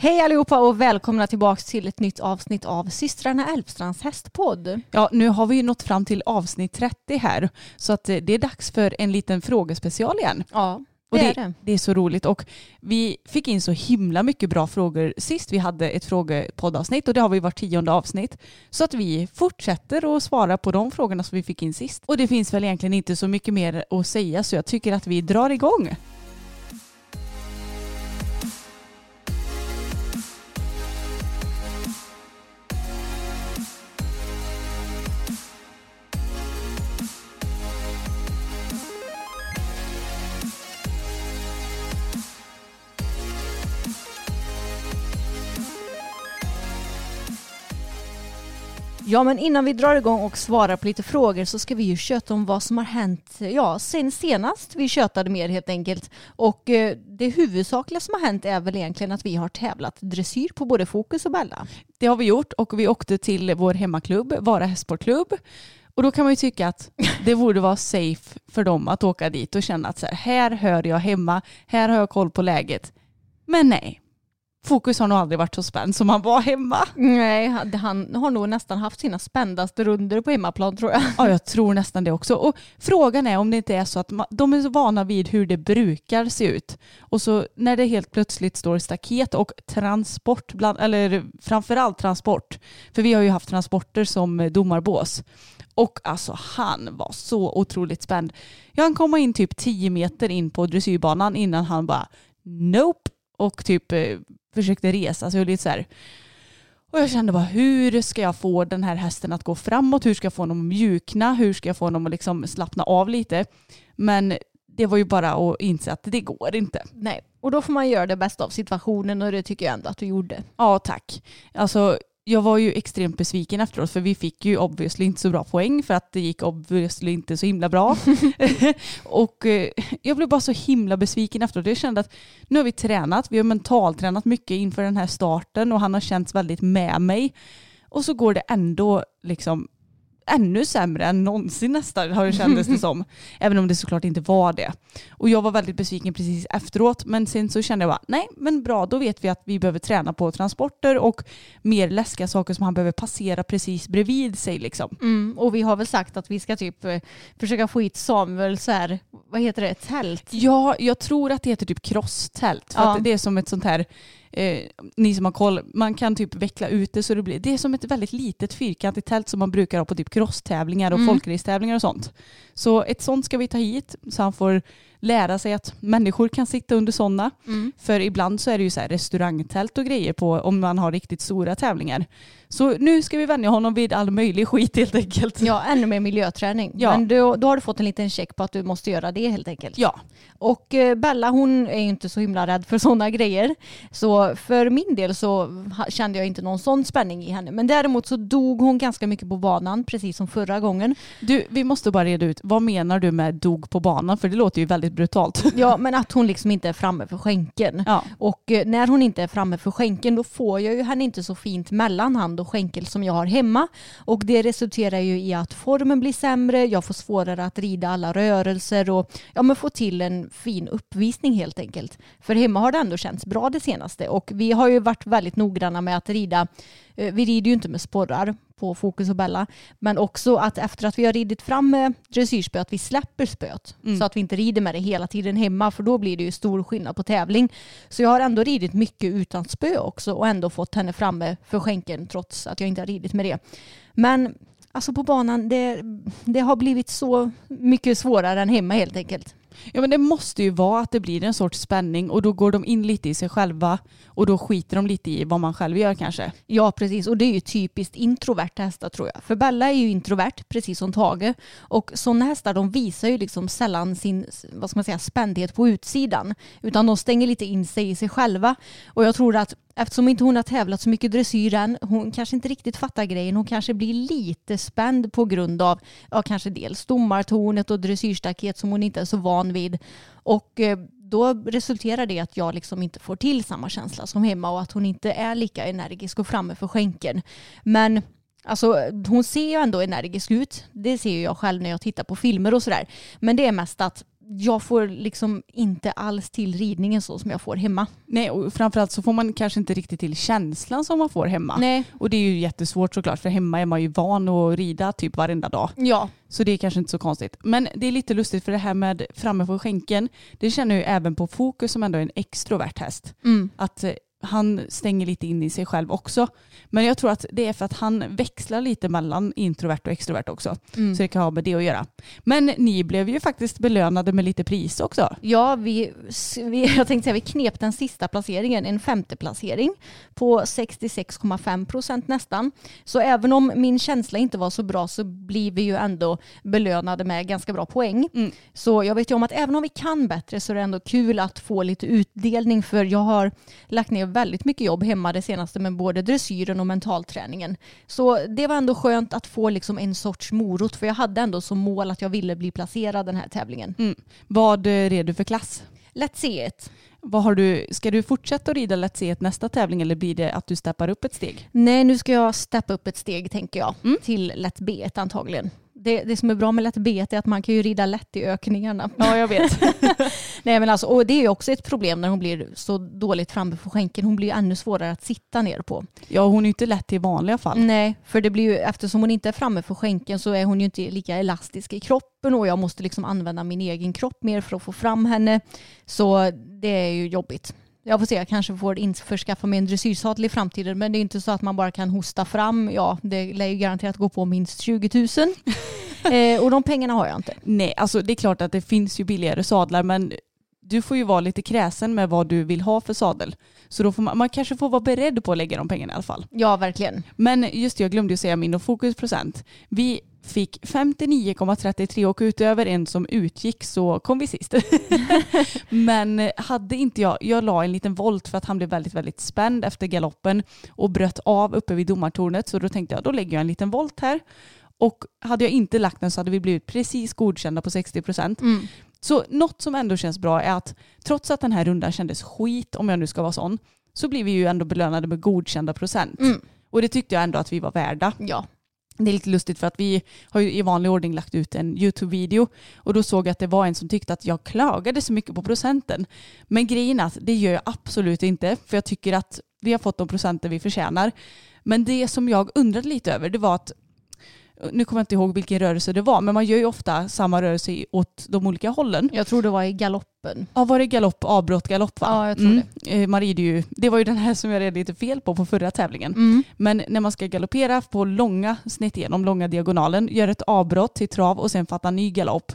Hej allihopa och välkomna tillbaka till ett nytt avsnitt av systrarna Älvstrands hästpodd. Ja, nu har vi ju nått fram till avsnitt 30 här så att eh, det är dags för en liten frågespecial igen. Ja, Och det det, är det. det är så roligt och vi fick in så himla mycket bra frågor sist vi hade ett frågepoddavsnitt och det har vi varit tionde avsnitt. Så att vi fortsätter att svara på de frågorna som vi fick in sist. Och det finns väl egentligen inte så mycket mer att säga så jag tycker att vi drar igång. Ja, men innan vi drar igång och svarar på lite frågor så ska vi ju köta om vad som har hänt ja, sen senast vi tjötade mer helt enkelt. Och eh, det huvudsakliga som har hänt är väl egentligen att vi har tävlat dressyr på både Fokus och Bella. Det har vi gjort och vi åkte till vår hemmaklubb, Vara hästsportklubb. Och då kan man ju tycka att det borde vara safe för dem att åka dit och känna att så här, här hör jag hemma, här har jag koll på läget. Men nej, Fokus har nog aldrig varit så spänd som han var hemma. Nej, han har nog nästan haft sina spändaste runder på hemmaplan tror jag. Ja, jag tror nästan det också. Och frågan är om det inte är så att de är så vana vid hur det brukar se ut. Och så när det helt plötsligt står staket och transport, bland, eller framförallt transport, för vi har ju haft transporter som domarbås. Och alltså han var så otroligt spänd. Jag han komma in typ 10 meter in på dressyrbanan innan han bara nope och typ eh, försökte resa sig och lite så här. Och jag kände bara hur ska jag få den här hästen att gå framåt? Hur ska jag få honom att mjukna? Hur ska jag få honom att liksom slappna av lite? Men det var ju bara att inse att det går inte. Nej, och då får man göra det bästa av situationen och det tycker jag ändå att du gjorde. Ja, tack. Alltså, jag var ju extremt besviken efteråt för vi fick ju obviously inte så bra poäng för att det gick obviously inte så himla bra. och eh, jag blev bara så himla besviken efteråt. Jag kände att nu har vi tränat, vi har mentaltränat mycket inför den här starten och han har känts väldigt med mig. Och så går det ändå liksom ännu sämre än någonsin nästan har det kändes det som. Även om det såklart inte var det. Och jag var väldigt besviken precis efteråt men sen så kände jag bara nej men bra då vet vi att vi behöver träna på transporter och mer läskiga saker som han behöver passera precis bredvid sig liksom. Mm, och vi har väl sagt att vi ska typ eh, försöka få hit Samuel så här, vad heter det, tält? Ja, jag tror att det heter typ crosstält. För Ja. att det är som ett sånt här, eh, ni som har koll, man kan typ veckla ut det så det blir, det är som ett väldigt litet fyrkantigt tält som man brukar ha på typ crosstävlingar och Mm. folkracetävlingar och sånt. Så ett sånt ska vi ta hit så han får lära sig att människor kan sitta under sådana. Mm. För ibland så är det ju så här restaurangtält och grejer på om man har riktigt stora tävlingar. Så nu ska vi vänja honom vid all möjlig skit helt enkelt. Ja, ännu mer miljöträning. Ja. Men då, då har du fått en liten check på att du måste göra det helt enkelt. Ja. Och eh, Bella hon är ju inte så himla rädd för sådana grejer. Så för min del så kände jag inte någon sån spänning i henne. Men däremot så dog hon ganska mycket på banan, precis som förra gången. Du, vi måste bara reda ut, vad menar du med dog på banan? För det låter ju väldigt väldigt brutalt. Ja, men att hon liksom inte är framme för skänken. Ja. Och eh, när hon inte är framme för skänken då får jag ju henne inte så fint mellan hand och skänkel som jag har hemma. Och det resulterar ju i att formen blir sämre, jag får svårare att rida alla rörelser och ja, men få till en fin uppvisning helt enkelt. För hemma har det ändå känts bra det senaste och vi har ju varit väldigt noggranna med att rida. Eh, Vi rider ju inte med sporrar på Fokus och Bella. Men också att efter att vi har ridit fram med dressyrspö att vi släpper spöet. Så att vi inte rider med det hela tiden hemma för då blir det ju stor skillnad på tävling. Så jag har ändå ridit mycket utan spö också och ändå fått henne framme för skänken trots att jag inte har ridit med det. Men alltså på banan, det, det har blivit så mycket svårare än hemma helt enkelt. Ja men det måste ju vara att det blir en sorts spänning och då går de in lite i sig själva och då skiter de lite i vad man själv gör kanske. Ja, precis. Och det är ju typiskt introverta hästar tror jag. För Bella är ju introvert, precis som Tage. Och sådana hästar de visar ju liksom sällan sin vad ska man säga, spändhet på utsidan. Utan de stänger lite in sig i sig själva. Och jag tror att eftersom inte hon har tävlat så mycket dressyr än, hon kanske inte riktigt fattar grejen. Hon kanske blir lite spänd på grund av ja, kanske dels domartornet och dressyrstaket som hon inte är så van vid. Och eh, då resulterar det i att jag liksom inte får till samma känsla som hemma och att hon inte är lika energisk och framme för skänken. Men Alltså, hon ser ju ändå energisk ut. Det ser ju jag själv när jag tittar på filmer och sådär. Men det är mest att jag får liksom inte alls till ridningen så som jag får hemma. Nej och framförallt så får man kanske inte riktigt till känslan som man får hemma. Nej. Och det är ju jättesvårt såklart för hemma är man ju van att rida typ varenda dag. Ja. Så det är kanske inte så konstigt. Men det är lite lustigt för det här med framme på skänken, det känner jag ju även på Fokus som ändå är en extrovert häst. Mm. Att eh, han stänger lite in i sig själv också. Men jag tror att det är för att han växlar lite mellan introvert och extrovert också. Mm. Så det kan ha med det att göra. Men ni blev ju faktiskt belönade med lite pris också. Ja, vi, vi, jag tänkte säga vi knep den sista placeringen, en femte placering på 66,5 procent nästan. Så även om min känsla inte var så bra så blir vi ju ändå belönade med ganska bra poäng. Mm. Så jag vet ju om att även om vi kan bättre så är det ändå kul att få lite utdelning för jag har lagt ner väldigt mycket jobb hemma det senaste med både dressyren och mentalträningen. Så det var ändå skönt att få liksom en sorts morot för jag hade ändå som mål att jag ville bli placerad den här tävlingen. Mm. Vad eh, red du för klass? Let's see it. Vad har du, ska du fortsätta att rida Let's Se ett nästa tävling eller blir det att du steppar upp ett steg? Nej, nu ska jag steppa upp ett steg tänker jag Mm. till lätt B1 antagligen. Det, det som är bra med lätt B1 är att man kan ju rida lätt i ökningarna. Ja, jag vet. Nej, men alltså, och det är ju också ett problem när hon blir så dåligt framme för skänken. Hon blir ju ännu svårare att sitta ner på. ja, hon är ju inte lätt i vanliga fall. Nej, för det blir ju, eftersom hon inte är framme för skänken så är hon ju inte lika elastisk i kroppen och jag måste liksom använda min egen kropp mer för att få fram henne. Så det är ju jobbigt. Jag får se, jag kanske får införskaffa mig en dressyrsadel i framtiden men det är inte så att man bara kan hosta fram. Ja, det lär ju garanterat gå på minst 20 000. eh, och de pengarna har jag inte. Nej, alltså det är klart att det finns ju billigare sadlar men du får ju vara lite kräsen med vad du vill ha för sadel. Så då får man, man kanske får vara beredd på att lägga de pengarna i alla fall. Ja, verkligen. Men just det, jag glömde ju säga min och fokusprocent. Vi fick 59,33 och utöver en som utgick så kom vi sist. Men hade inte jag, jag la en liten volt för att han blev väldigt, väldigt spänd efter galoppen och bröt av uppe vid domartornet. Så då tänkte jag, då lägger jag en liten volt här. Och hade jag inte lagt den så hade vi blivit precis godkända på 60 procent. Mm. Så något som ändå känns bra är att trots att den här rundan kändes skit, om jag nu ska vara sån, så blir vi ju ändå belönade med godkända procent. Mm. Och det tyckte jag ändå att vi var värda. Ja. Det är lite lustigt för att vi har ju i vanlig ordning lagt ut en YouTube-video och då såg jag att det var en som tyckte att jag klagade så mycket på procenten. Men grejen är att det gör jag absolut inte för jag tycker att vi har fått de procenten vi förtjänar. Men det som jag undrade lite över det var att nu kommer jag inte ihåg vilken rörelse det var, men man gör ju ofta samma rörelse åt de olika hållen. Jag tror det var i galoppen. Ja, var det galopp, avbrott, galopp va? Ja, jag tror det. Man rider ju, det var ju den här som jag red lite fel på på förra tävlingen. Mm. Men när man ska galoppera på långa snitt igenom, långa diagonalen, gör ett avbrott till trav och sen fatta ny galopp.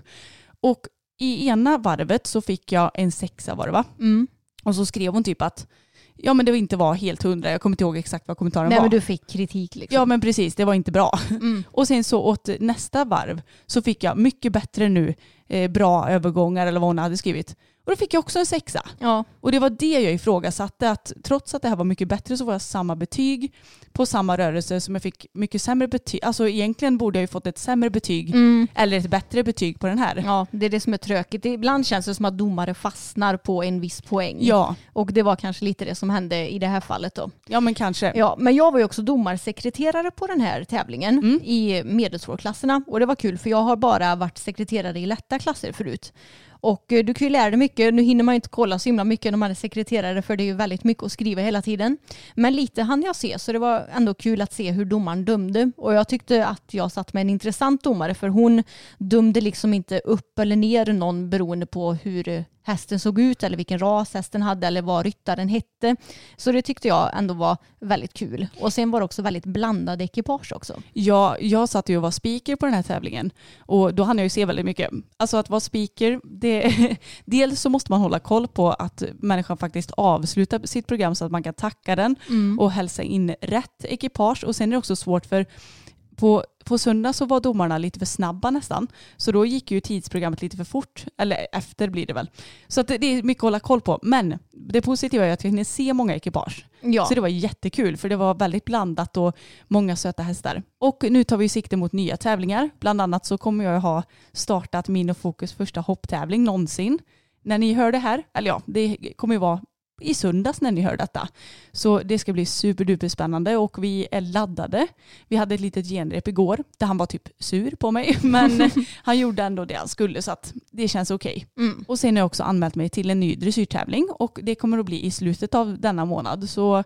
Och i ena varvet så fick jag en sexa var det va? Mm. Och så skrev hon typ att ja men det inte var helt hundra, jag kommer inte ihåg exakt vad kommentaren Nej var. men du fick kritik liksom. Ja men precis, det var inte bra. Mm. Och sen så åt nästa varv så fick jag mycket bättre nu, eh, bra övergångar eller vad hon hade skrivit. Och då fick jag också en sexa. Ja. Och det var det jag ifrågasatte, att trots att det här var mycket bättre så var jag samma betyg på samma rörelse som jag fick mycket sämre betyg. Alltså egentligen borde jag ju fått ett sämre betyg Mm. eller ett bättre betyg på den här. Ja, det är det som är tråkigt. Ibland känns det som att domare fastnar på en viss poäng. Ja, Och det var kanske lite det som hände i det här fallet då. ja men kanske. Ja, men jag var ju också domarsekreterare på den här tävlingen Mm. i medelsvårklasserna och det var kul för jag har bara varit sekreterare i lätta klasser förut. Och eh, du kan ju lära dig mycket. Nu hinner man ju inte kolla så himla mycket när man är sekreterare för det är ju väldigt mycket att skriva hela tiden. Men lite hann jag se så det var ändå kul att se hur domaren dömde. Och jag tyckte att jag satt med en intressant domare för hon dömde liksom inte upp eller ner någon beroende på hur eh, hästen såg ut eller vilken ras hästen hade eller vad ryttaren hette. Så det tyckte jag ändå var väldigt kul. Och sen var det också väldigt blandade ekipage också. Ja, jag satt ju och var speaker på den här tävlingen och då hann jag ju se väldigt mycket. Alltså att vara speaker, det, dels så måste man hålla koll på att människan faktiskt avslutar sitt program så att man kan tacka den och hälsa in rätt ekipage. Och sen är det också svårt för på, på söndag så var domarna lite för snabba nästan. Så då gick ju tidsprogrammet lite för fort. Eller efter blir det väl. Så att det, det är mycket att hålla koll på. Men det positiva är att vi hinner se många ekipage. Ja. Så det var jättekul för det var väldigt blandat och många söta hästar. Och nu tar vi sikte mot nya tävlingar. Bland annat så kommer jag ha startat min och Fokus första hopptävling någonsin. När ni hör det här, eller ja, det kommer ju vara i söndags när ni hör detta. Så det ska bli superduper spännande och vi är laddade. Vi hade ett litet genrep igår där han var typ sur på mig men han gjorde ändå det han skulle så att det känns okej. Mm. Och sen har jag också anmält mig till en ny dressyrtävling och det kommer att bli i slutet av denna månad. Så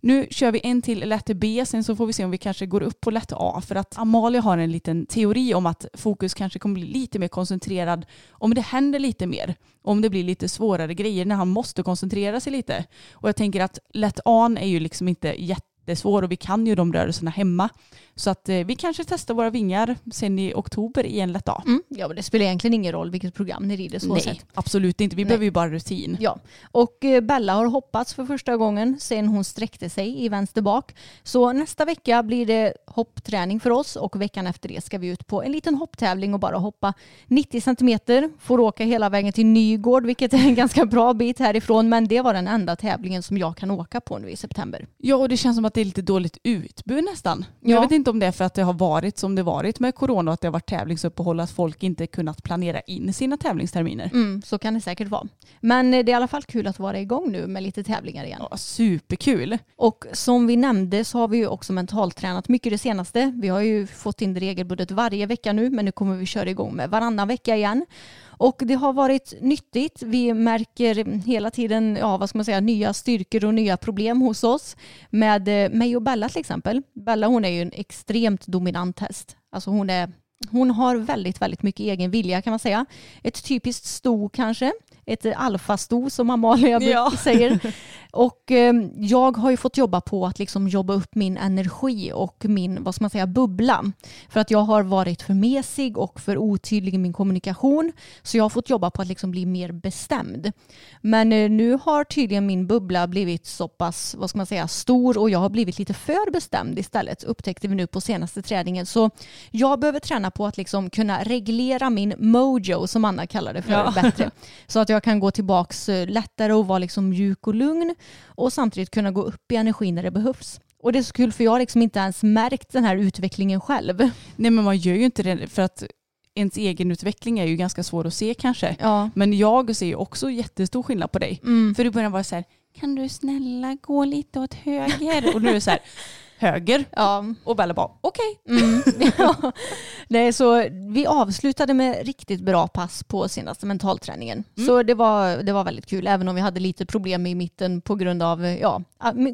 nu kör vi en till lätt B, sen så får vi se om vi kanske går upp på lätt A. För att Amalia har en liten teori om att fokus kanske kommer bli lite mer koncentrerad om det händer lite mer. Om det blir lite svårare grejer när han måste koncentrera sig lite. Och jag tänker att lätt A är ju liksom inte jättesvår och vi kan ju de rörelserna hemma. Så att eh, vi kanske testar våra vingar sen i oktober i en lätt A. Mm. Ja, men det spelar egentligen ingen roll vilket program ni rider så Nej, sett. absolut inte. Vi Nej. behöver ju bara rutin. Ja, och eh, Bella har hoppats för första gången sen hon sträckte sig i vänster bak. Så nästa vecka blir det hoppträning för oss och veckan efter det ska vi ut på en liten hopptävling och bara hoppa 90 centimeter. Får åka hela vägen till Nygård, vilket är en ganska bra bit härifrån. Men det var den enda tävlingen som jag kan åka på nu i september. Ja, och det känns som att det är lite dåligt utbud nästan. Ja. Jag vet inte om det är för att det har varit som det varit med corona och att det har varit tävlingsuppehåll att folk inte kunnat planera in sina tävlingsterminer. Mm, så kan det säkert vara. Men eh, det är i alla fall kul att vara igång nu med lite tävlingar igen. Ja, superkul. Och som vi nämnde så har vi ju också mentaltränat mycket det senaste. Vi har ju fått in det regelbundet varje vecka nu men nu kommer vi köra igång med varannan vecka igen. Och det har varit nyttigt. Vi märker hela tiden, ja vad ska man säga, nya styrkor och nya problem hos oss. Med eh, mig och Bella till exempel. Bella hon är ju en extremt dominant häst. Alltså hon är hon har väldigt, väldigt mycket egen vilja kan man säga. Ett typiskt sto kanske. Ett alfasto som Amalia Ja. säger. Och eh, jag har ju fått jobba på att liksom jobba upp min energi och min, vad ska man säga, bubbla. För att jag har varit för mesig och för otydlig i min kommunikation. Så jag har fått jobba på att liksom bli mer bestämd. Men eh, nu har tydligen min bubbla blivit så pass, vad ska man säga, stor och jag har blivit lite för bestämd istället upptäckte vi nu på senaste träningen. Så jag behöver träna på att liksom kunna reglera min mojo som Anna kallar det för Ja. bättre. Så att jag kan gå tillbaks eh, lättare och vara liksom mjuk och lugn och samtidigt kunna gå upp i energi när det behövs. Och det är så kul för jag har liksom inte ens märkt den här utvecklingen själv. Nej men man gör ju inte det för att ens egen utveckling är ju ganska svår att se kanske. Ja. Men jag ser ju också jättestor skillnad på dig. Mm. För i början var det så här, kan du snälla gå lite åt höger? Och nu är det så här, höger. Ja. Och Bella bara, okej. Mm. ja. Nej, så vi avslutade med riktigt bra pass på senaste mentalträningen. Så det var, det var väldigt kul, även om vi hade lite problem i mitten på grund av ja,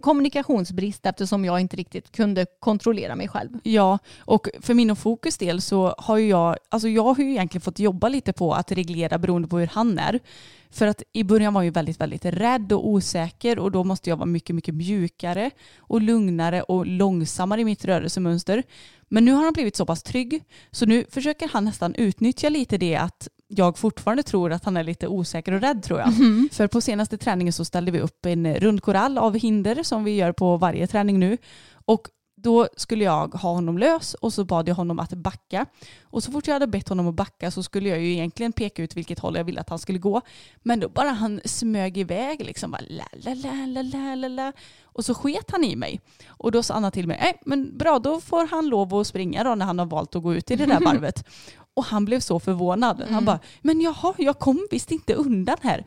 kommunikationsbrist eftersom jag inte riktigt kunde kontrollera mig själv. Ja, och för min och Fokus del så har jag, alltså jag har ju egentligen fått jobba lite på att reglera beroende på hur han är. För att i början var jag väldigt, väldigt rädd och osäker och då måste jag vara mycket, mycket mjukare och lugnare och långsammare i mitt rörelsemönster. Men nu har han blivit så pass trygg så nu försöker han nästan utnyttja lite det att jag fortfarande tror att han är lite osäker och rädd tror jag. För på senaste träningen så ställde vi upp en rundkorall av hinder som vi gör på varje träning nu. Och då skulle jag ha honom lös och så bad jag honom att backa. Och så fort jag hade bett honom att backa så skulle jag ju egentligen peka ut vilket håll jag ville att han skulle gå. Men då bara han smög iväg liksom bara la la la la la la la. Och så sket han i mig. Och då sa Anna till mig, nej men bra då får han lov att springa då när han har valt att gå ut i det där varvet. Och han blev så förvånad. Han Mm. bara, men jaha, jag kom visst inte undan här.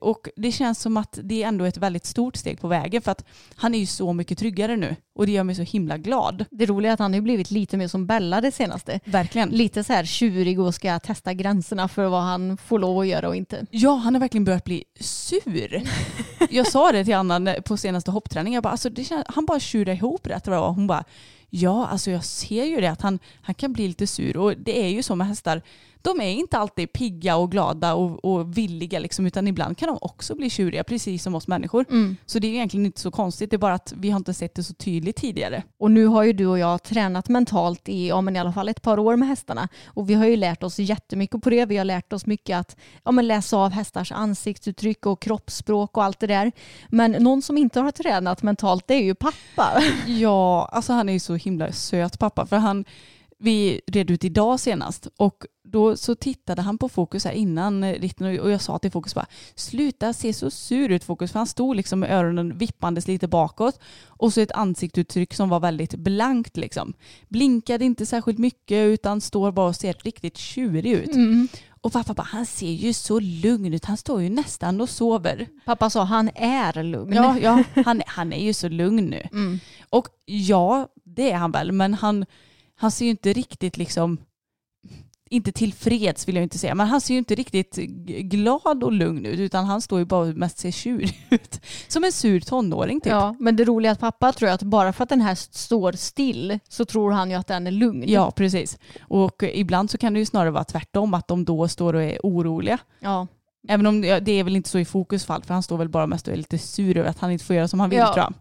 Och det känns som att det är ändå ett väldigt stort steg på vägen för att han är ju så mycket tryggare nu och det gör mig så himla glad. Det roliga är att han har blivit lite mer som Bella det senaste. Verkligen. Lite så här tjurig och ska testa gränserna för vad han får lov att göra och inte. Ja, han har verkligen börjat bli sur. Jag sa det till Anna på senaste hoppträningen. Jag bara, alltså, det känns, han bara tjurar ihop rätt var. Hon bara, ja, alltså jag ser ju det att han, han kan bli lite sur. Och det är ju så med hästar. De är inte alltid pigga och glada och, och villiga liksom, utan ibland kan de också bli tjuriga, precis som oss människor. Så det är egentligen inte så konstigt, det är bara att vi har inte sett det så tydligt tidigare. Och nu har ju du och jag tränat mentalt i ja, men i alla fall ett par år med hästarna. Och vi har ju lärt oss jättemycket på det. Vi har lärt oss mycket att ja, men läsa av hästars ansiktsuttryck och kroppsspråk och allt det där. Men någon som inte har tränat mentalt det är ju pappa. Ja, alltså han är ju så himla söt pappa. För han, vi red ut idag senast och då så tittade han på Fokus här innan eh, ritten och jag sa till Fokus bara sluta se så sur ut Fokus för han stod liksom med öronen vippandes lite bakåt och så ett ansiktsuttryck som var väldigt blankt liksom. Blinkade inte särskilt mycket utan står bara och ser riktigt tjurig ut. Och pappa bara han ser ju så lugn ut, han står ju nästan och sover. Pappa sa han är lugn. Ja, ja han, han är ju så lugn nu. Mm. Och ja, det är han väl, men han, han ser ju inte riktigt liksom, inte tillfreds vill jag inte säga, men han ser ju inte riktigt glad och lugn ut, utan han står ju bara och mest ser tjurig ut. Som en sur tonåring typ. Ja, men det roliga är att pappa tror att bara för att den här står still så tror han ju att den är lugn. Ja, precis. Och eh, ibland så kan det ju snarare vara tvärtom, att de då står och är oroliga. Ja. Även om det det är väl inte så i fokus fall, för han står väl bara mest och är lite sur över att han inte får göra som han vill Ja. tror jag.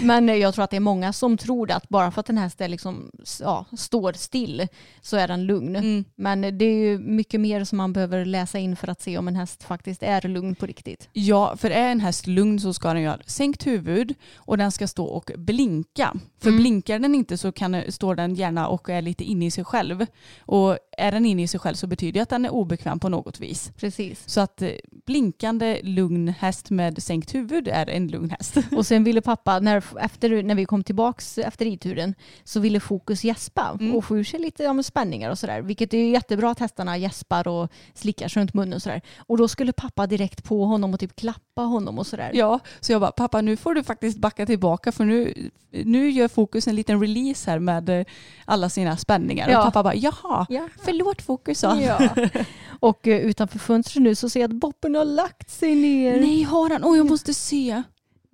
Men eh, jag tror att det är många som tror att bara för att den här liksom, ja, står still så är den lugn. Mm. Men det är ju mycket mer som man behöver läsa in för att se om en häst faktiskt är lugn på riktigt. Ja, för är en häst lugn så ska den ju ha sänkt huvud och den ska stå och blinka. För Mm. blinkar den inte så kan, står den gärna och är lite inne i sig själv. Och är den inne i sig själv så betyder det att den är obekväm på något vis. Precis. Så att eh, blinkande lugn häst med sänkt huvud är en lugn häst. Och sen ville pappa, när, efter, när vi kom tillbaks efter ridturen, så ville Fokus gäspa Mm. och få ur sig lite ja, spänningar och sådär. Vilket är jättebra att hästarna gäspar och slickar sig runt munnen och sådär. Och då skulle pappa direkt på honom och typ klappa honom och sådär. Ja, så jag bara pappa nu får du faktiskt backa tillbaka för nu, nu gör Fokus en liten release här med eh, alla sina spänningar. Ja. Och pappa bara jaha, Ja. förlåt Fokus sa. Ja. Och eh, utanför fönstret nu så ser jag att Boppen har lagt sig ner. Nej har han? Åh jag måste se.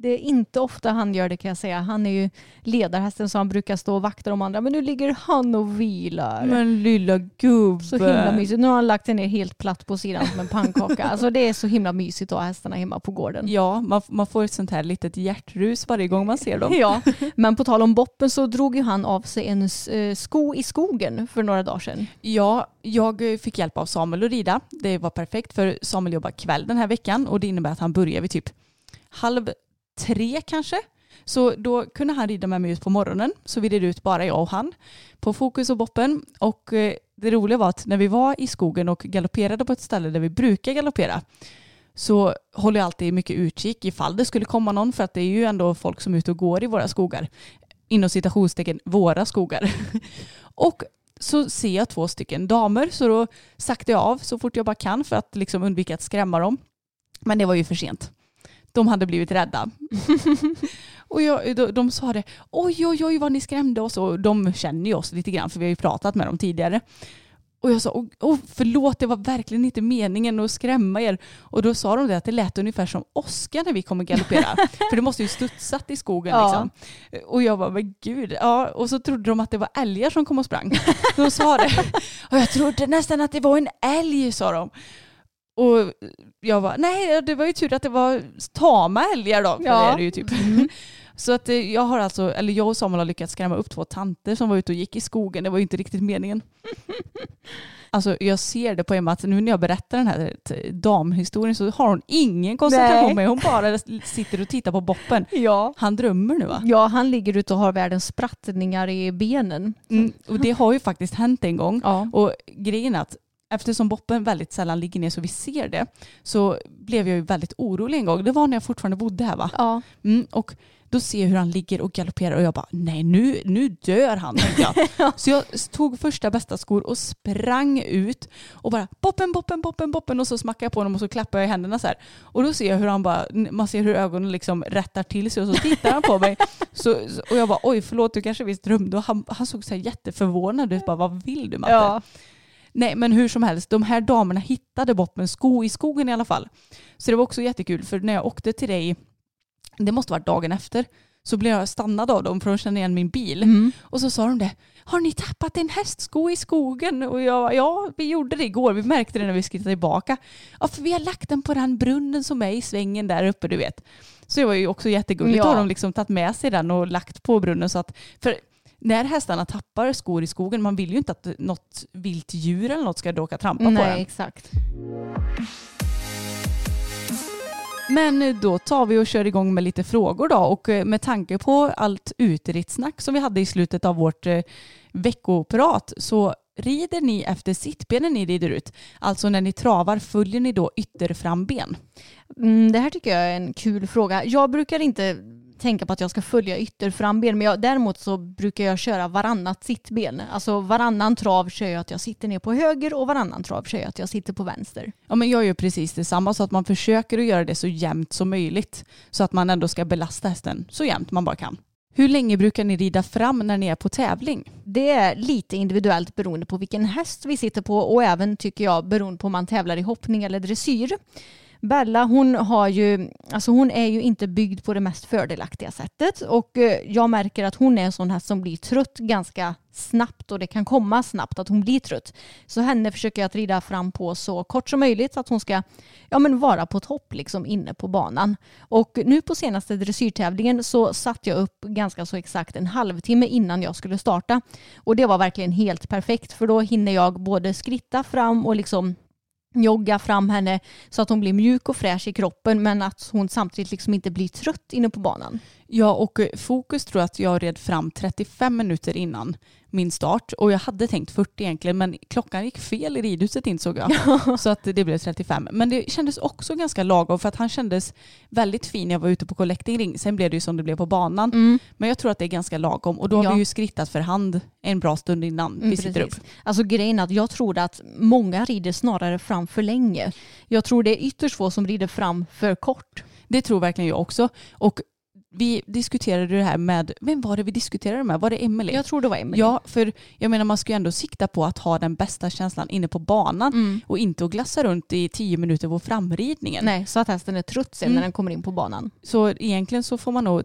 Det är inte ofta han gör det kan jag säga. Han är ju ledarhästen så han brukar stå och vakta de andra. Men nu ligger han och vilar. Men lilla gubbe. Så himla mysigt. Nu har han lagt sig ner helt platt på sidan som en pannkaka. Alltså det är så himla mysigt att ha hästarna hemma på gården. Ja, man, man får ett sånt här litet hjärtrus varje gång man ser dem. Ja, men på tal om Boppen så drog ju han av sig en eh, sko i skogen för några dagar sedan. Ja, jag fick hjälp av Samuel att rida. Det var perfekt för Samuel jobbar kväll den här veckan och det innebär att han börjar vid typ halv tre kanske. Så då kunde han rida med mig ut på morgonen. Så vi red ut bara jag och han på Fokus och Boppen. Och eh, det roliga var att när vi var i skogen och galopperade på ett ställe där vi brukar galoppera så håller jag alltid mycket utkik ifall det skulle komma någon för att det är ju ändå folk som är ute och går i våra skogar. Inom citationstecken våra skogar. och så ser jag två stycken damer så då saktar jag av så fort jag bara kan för att liksom undvika att skrämma dem. Men det var ju för sent. De hade blivit rädda. och jag, de, de sa det, oj oj oj vad ni skrämde oss. Och de känner ju oss lite grann för vi har ju pratat med dem tidigare. Och jag sa, åh, förlåt det var verkligen inte meningen att skrämma er. Och då sa de det att det lät ungefär som Oskar när vi kommer galoppera. för det måste ju studsat i skogen Ja. liksom. Och jag bara, men gud. Ja, och så trodde de att det var älgar som kom och sprang. De sa det. Och jag trodde nästan att det var en älg sa de. Och jag bara, nej det var ju tur att det var tama älgar då. För Ja. det är det ju typ. Så att eh, jag har alltså, eller jag och Samuel har lyckats skrämma upp två tanter som var ute och gick i skogen. Det var ju inte riktigt meningen. Alltså jag ser det på Emma att nu när jag berättar den här t- damhistorien så har hon ingen koncentration med. Hon bara sitter och tittar på boppen. Ja. Han drömmer nu va? Ja, han ligger ute och har världens sprattningar i benen. Mm, och det har ju faktiskt hänt en gång. Ja. Och grejen är att eftersom boppen väldigt sällan ligger ner så vi ser det så blev jag ju väldigt orolig en gång. Det var när jag fortfarande bodde här va? Ja. Mm, och då ser jag hur han ligger och galopperar och jag bara nej nu, nu dör han. jag. Så jag tog första bästa skor och sprang ut och bara boppen, boppen, boppen, boppen och så smackade jag på honom och så klappade jag i händerna så här. Och då ser jag hur han bara, man ser hur ögonen liksom rättar till sig och så tittar han på mig. Så, och jag bara oj förlåt du kanske visst drömde och han, han såg så här jätteförvånad ut. Bara, vad vill du Matte? Ja. Nej men hur som helst, de här damerna hittade boppen sko i skogen i alla fall. Så det var också jättekul för när jag åkte till dig, det måste varit dagen efter, så blev jag stannad av dem för att känna igen min bil. Mm. Och så sa de det, har ni tappat en hästsko i skogen? Och jag ja vi gjorde det igår, vi märkte det när vi skrittade tillbaka. Ja för vi har lagt den på den brunnen som är i svängen där uppe du vet. Så det var ju också jättegulligt, Ja. då har de liksom tagit med sig den och lagt på brunnen så att, för när hästarna tappar skor i skogen, man vill ju inte att något vilt djur eller något ska råka trampa på Nej, den. exakt. Men då tar vi och kör igång med lite frågor då och eh, med tanke på allt uteritsnack som vi hade i slutet av vårt eh, veckoprat så rider ni efter sittbenen ni rider ut. Alltså när ni travar följer ni då ytterframben? Mm, det här tycker jag är en kul fråga. Jag brukar inte tänka på att jag ska följa ytterframben men jag, däremot så brukar jag köra varannat sittben. Alltså varannan trav kör jag att jag sitter ner på höger och varannan trav kör jag att jag sitter på vänster. Ja men jag gör precis detsamma så att man försöker att göra det så jämnt som möjligt så att man ändå ska belasta hästen så jämnt man bara kan. Hur länge brukar ni rida fram när ni är på tävling? Det är lite individuellt beroende på vilken häst vi sitter på och även tycker jag beroende på om man tävlar i hoppning eller dressyr. Bella hon, har ju, alltså hon är ju inte byggd på det mest fördelaktiga sättet och eh, jag märker att hon är en sån häst som blir trött ganska snabbt och det kan komma snabbt att hon blir trött. Så henne försöker jag att rida fram på så kort som möjligt så att hon ska ja, men vara på topp liksom inne på banan. Och nu på senaste dressyrtävlingen så satte jag upp ganska så exakt en halvtimme innan jag skulle starta. Och det var verkligen helt perfekt för då hinner jag både skritta fram och liksom jogga fram henne så att hon blir mjuk och fräsch i kroppen men att hon samtidigt liksom inte blir trött inne på banan. Ja, och eh, fokus tror jag att jag red fram 35 minuter innan min start och jag hade tänkt 40 egentligen men klockan gick fel i ridhuset insåg jag. Så att det blev 35. Men det kändes också ganska lagom för att han kändes väldigt fin när jag var ute på collecting ring. Sen blev det ju som det blev på banan. Men jag tror att det är ganska lagom och då har Ja. vi ju skrittat för hand en bra stund innan vi Mm, sitter upp. precis. Alltså grejen är att jag tror att många rider snarare fram för länge. Jag tror det är ytterst få som rider fram för kort. Det tror verkligen jag också. Och vi diskuterade det här med, vem var det vi diskuterade med? Var det Emelie? Jag tror det var Emelie. Ja, för jag menar man ska ju ändå sikta på att ha den bästa känslan inne på banan Mm. och inte att glassa runt i tio minuter på framridningen. Nej, så att hästen är trött sen Mm. när den kommer in på banan. Så egentligen så får man nog,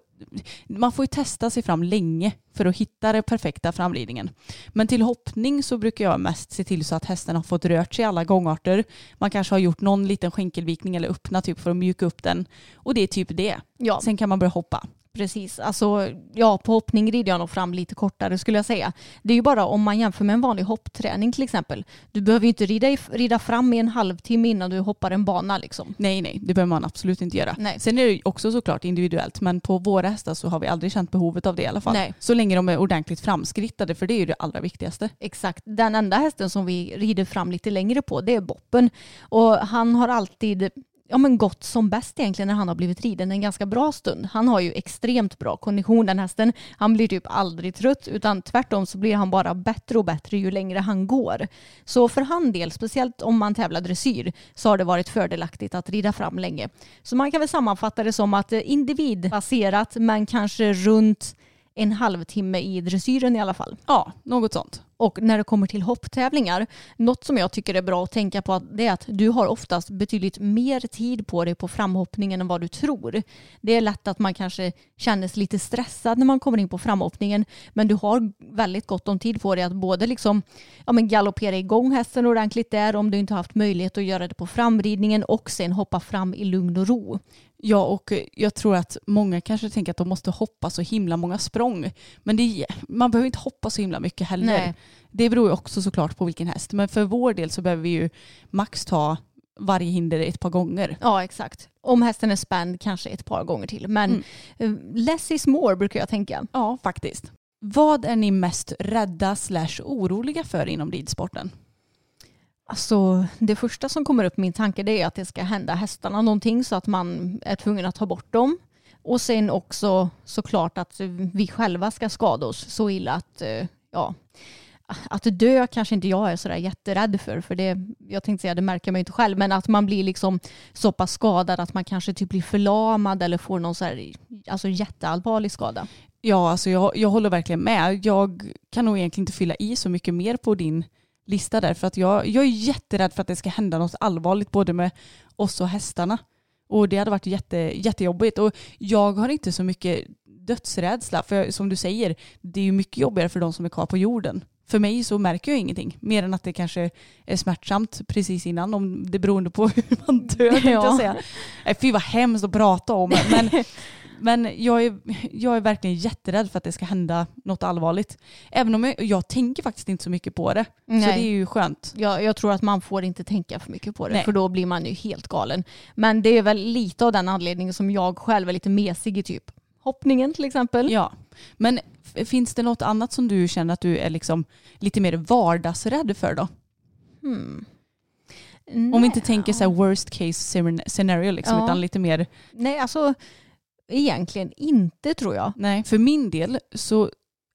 man får ju testa sig fram länge för att hitta den perfekta framridningen. Men till hoppning så brukar jag mest se till så att hästen har fått rört sig alla gångarter. Man kanske har gjort någon liten skänkelvikning eller öppna typ för att mjuka upp den. Och det är typ det. Ja, Sen kan man börja hoppa. Precis. Alltså, ja, på hoppning rider jag nog fram lite kortare skulle jag säga. Det är ju bara om man jämför med en vanlig hoppträning till exempel. Du behöver ju inte rida, i, rida fram i en halvtimme innan du hoppar en bana liksom. Nej, nej, det behöver man absolut inte göra. Nej. Sen är det också såklart individuellt, men på våra hästar så har vi aldrig känt behovet av det i alla fall. Nej. Så länge de är ordentligt framskrittade, för det är ju det allra viktigaste. Exakt. Den enda hästen som vi rider fram lite längre på det är Boppen. Och han har alltid ja, men gått som bäst egentligen när han har blivit riden en ganska bra stund. Han har ju extremt bra kondition den hästen. Han blir typ aldrig trött utan tvärtom så blir han bara bättre och bättre ju längre han går. Så för han del, speciellt om man tävlar dressyr, så har det varit fördelaktigt att rida fram länge. Så man kan väl sammanfatta det som att eh, individbaserat men kanske runt en halvtimme i dressyren i alla fall. Ja, något sånt. Och när det kommer till hopptävlingar, något som jag tycker är bra att tänka på det är att du har oftast betydligt mer tid på dig på framhoppningen än vad du tror. Det är lätt att man kanske känner sig lite stressad när man kommer in på framhoppningen men du har väldigt gott om tid på dig att både liksom, ja, men galoppera igång hästen ordentligt där om du inte har haft möjlighet att göra det på framridningen och sen hoppa fram i lugn och ro. Ja, och jag tror att många kanske tänker att de måste hoppa så himla många språng. Men det, man behöver inte hoppa så himla mycket heller. Nej. det beror ju också såklart på vilken häst. Men för vår del så behöver vi ju max ta varje hinder ett par gånger. Ja, exakt. Om hästen är spänd kanske ett par gånger till. Men mm. less is more brukar jag tänka. Ja, faktiskt. Vad är ni mest rädda slash oroliga för inom ridsporten? Alltså, det första som kommer upp i min tanke det är att det ska hända hästarna någonting så att man är tvungen att ta bort dem. Och sen också såklart att vi själva ska skada oss så illa att eh, ja, att dö kanske inte jag är sådär jätterädd för. För det, jag tänkte säga, det märker man ju inte själv. Men att man blir liksom så pass skadad att man kanske typ blir förlamad eller får någon så här, alltså jätteallvarlig skada. Ja, alltså jag, jag håller verkligen med. Jag kan nog egentligen inte fylla i så mycket mer på din lista där. För att jag, jag är jätterädd för att det ska hända något allvarligt både med oss och hästarna. Och det hade varit jätte, jättejobbigt. Och jag har inte så mycket dödsrädsla. För som du säger, det är ju mycket jobbigare för de som är kvar på jorden. För mig så märker jag ingenting. Mer än att det kanske är smärtsamt precis innan. Om det beroende på hur man dör. Ja. Jag säga. Fy vad hemskt att prata om. Men, men jag, är, jag är verkligen jätterädd för att det ska hända något allvarligt. Även om jag, jag tänker faktiskt inte så mycket på det. Nej. Så det är ju skönt. Jag, jag tror att man får inte tänka för mycket på det. Nej. För då blir man ju helt galen. Men det är väl lite av den anledningen som jag själv är lite mesig i typ hoppningen till exempel. Ja, men finns det något annat som du känner att du är liksom lite mer vardagsrädd för då? Hmm. Om vi inte tänker så worst case scenario liksom, ja. utan lite mer... Nej, alltså egentligen inte tror jag. Nej, för min del så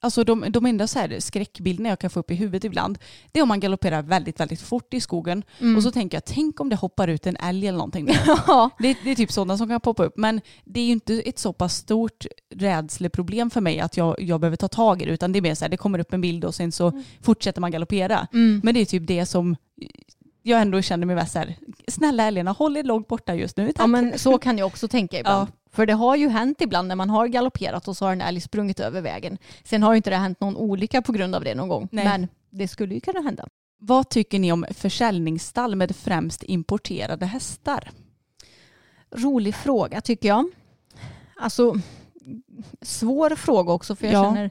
Alltså de, de enda så här skräckbilderna jag kan få upp i huvudet ibland, det är om man galopperar väldigt, väldigt fort i skogen. Mm. Och så tänker jag, tänk om det hoppar ut en älg eller någonting. Ja. Det, det, är typ sådana som kan poppa upp. Men det är ju inte ett så pass stort rädsleproblem för mig att jag, jag behöver ta tag i det. Utan det är mer så här, det kommer upp en bild och sen så mm. fortsätter man galoppera. Mm. Men det är typ det som jag ändå känner mig mest så här, snälla älgarna, håll er långt borta just nu. Tack. Ja men så kan jag också tänka ibland. Ja. För det har ju hänt ibland när man har galopperat och så har en älg sprungit över vägen. Sen har ju inte det hänt någon olycka på grund av det någon gång. Nej. Men det skulle ju kunna hända. Vad tycker ni om försäljningsstall med främst importerade hästar? Rolig fråga tycker jag. Alltså svår fråga också för jag ja. känner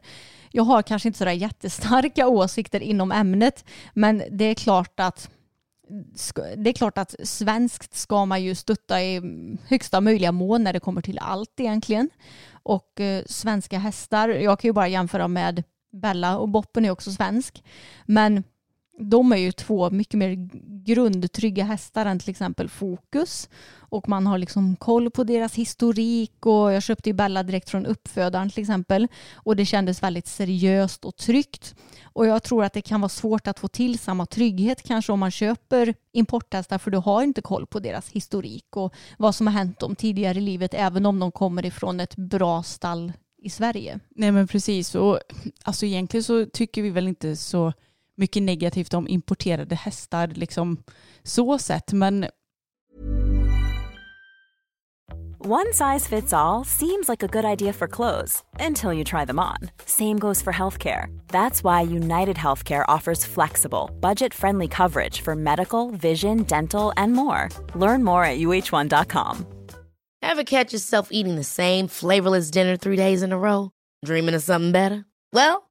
jag har kanske inte sådär jättestarka åsikter inom ämnet men det är klart att det är klart att svenskt ska man ju stötta i högsta möjliga mån när det kommer till allt egentligen. Och eh, svenska hästar, jag kan ju bara jämföra med Bella och Boppen är också svensk. Men de är ju två mycket mer grundtrygga hästar än till exempel Fokus. Och man har liksom koll på deras historik och jag köpte ju Bella direkt från uppfödaren till exempel. Och det kändes väldigt seriöst och tryggt. Och jag tror att det kan vara svårt att få till samma trygghet kanske om man köper importhästar för du har inte koll på deras historik och vad som har hänt dem tidigare i livet även om de kommer ifrån ett bra stall i Sverige. Nej men precis och alltså egentligen så tycker vi väl inte så mycket negativt om importerade hästar liksom så sett men One size fits all seems like a good idea for clothes until you try them on. Same goes for healthcare. That's why United Healthcare offers flexible, budget-friendly coverage for medical, vision, dental and more. Learn more at uh1.com. Ever catch yourself eating the same flavorless dinner 3 days in a row, dreaming of something better? Well,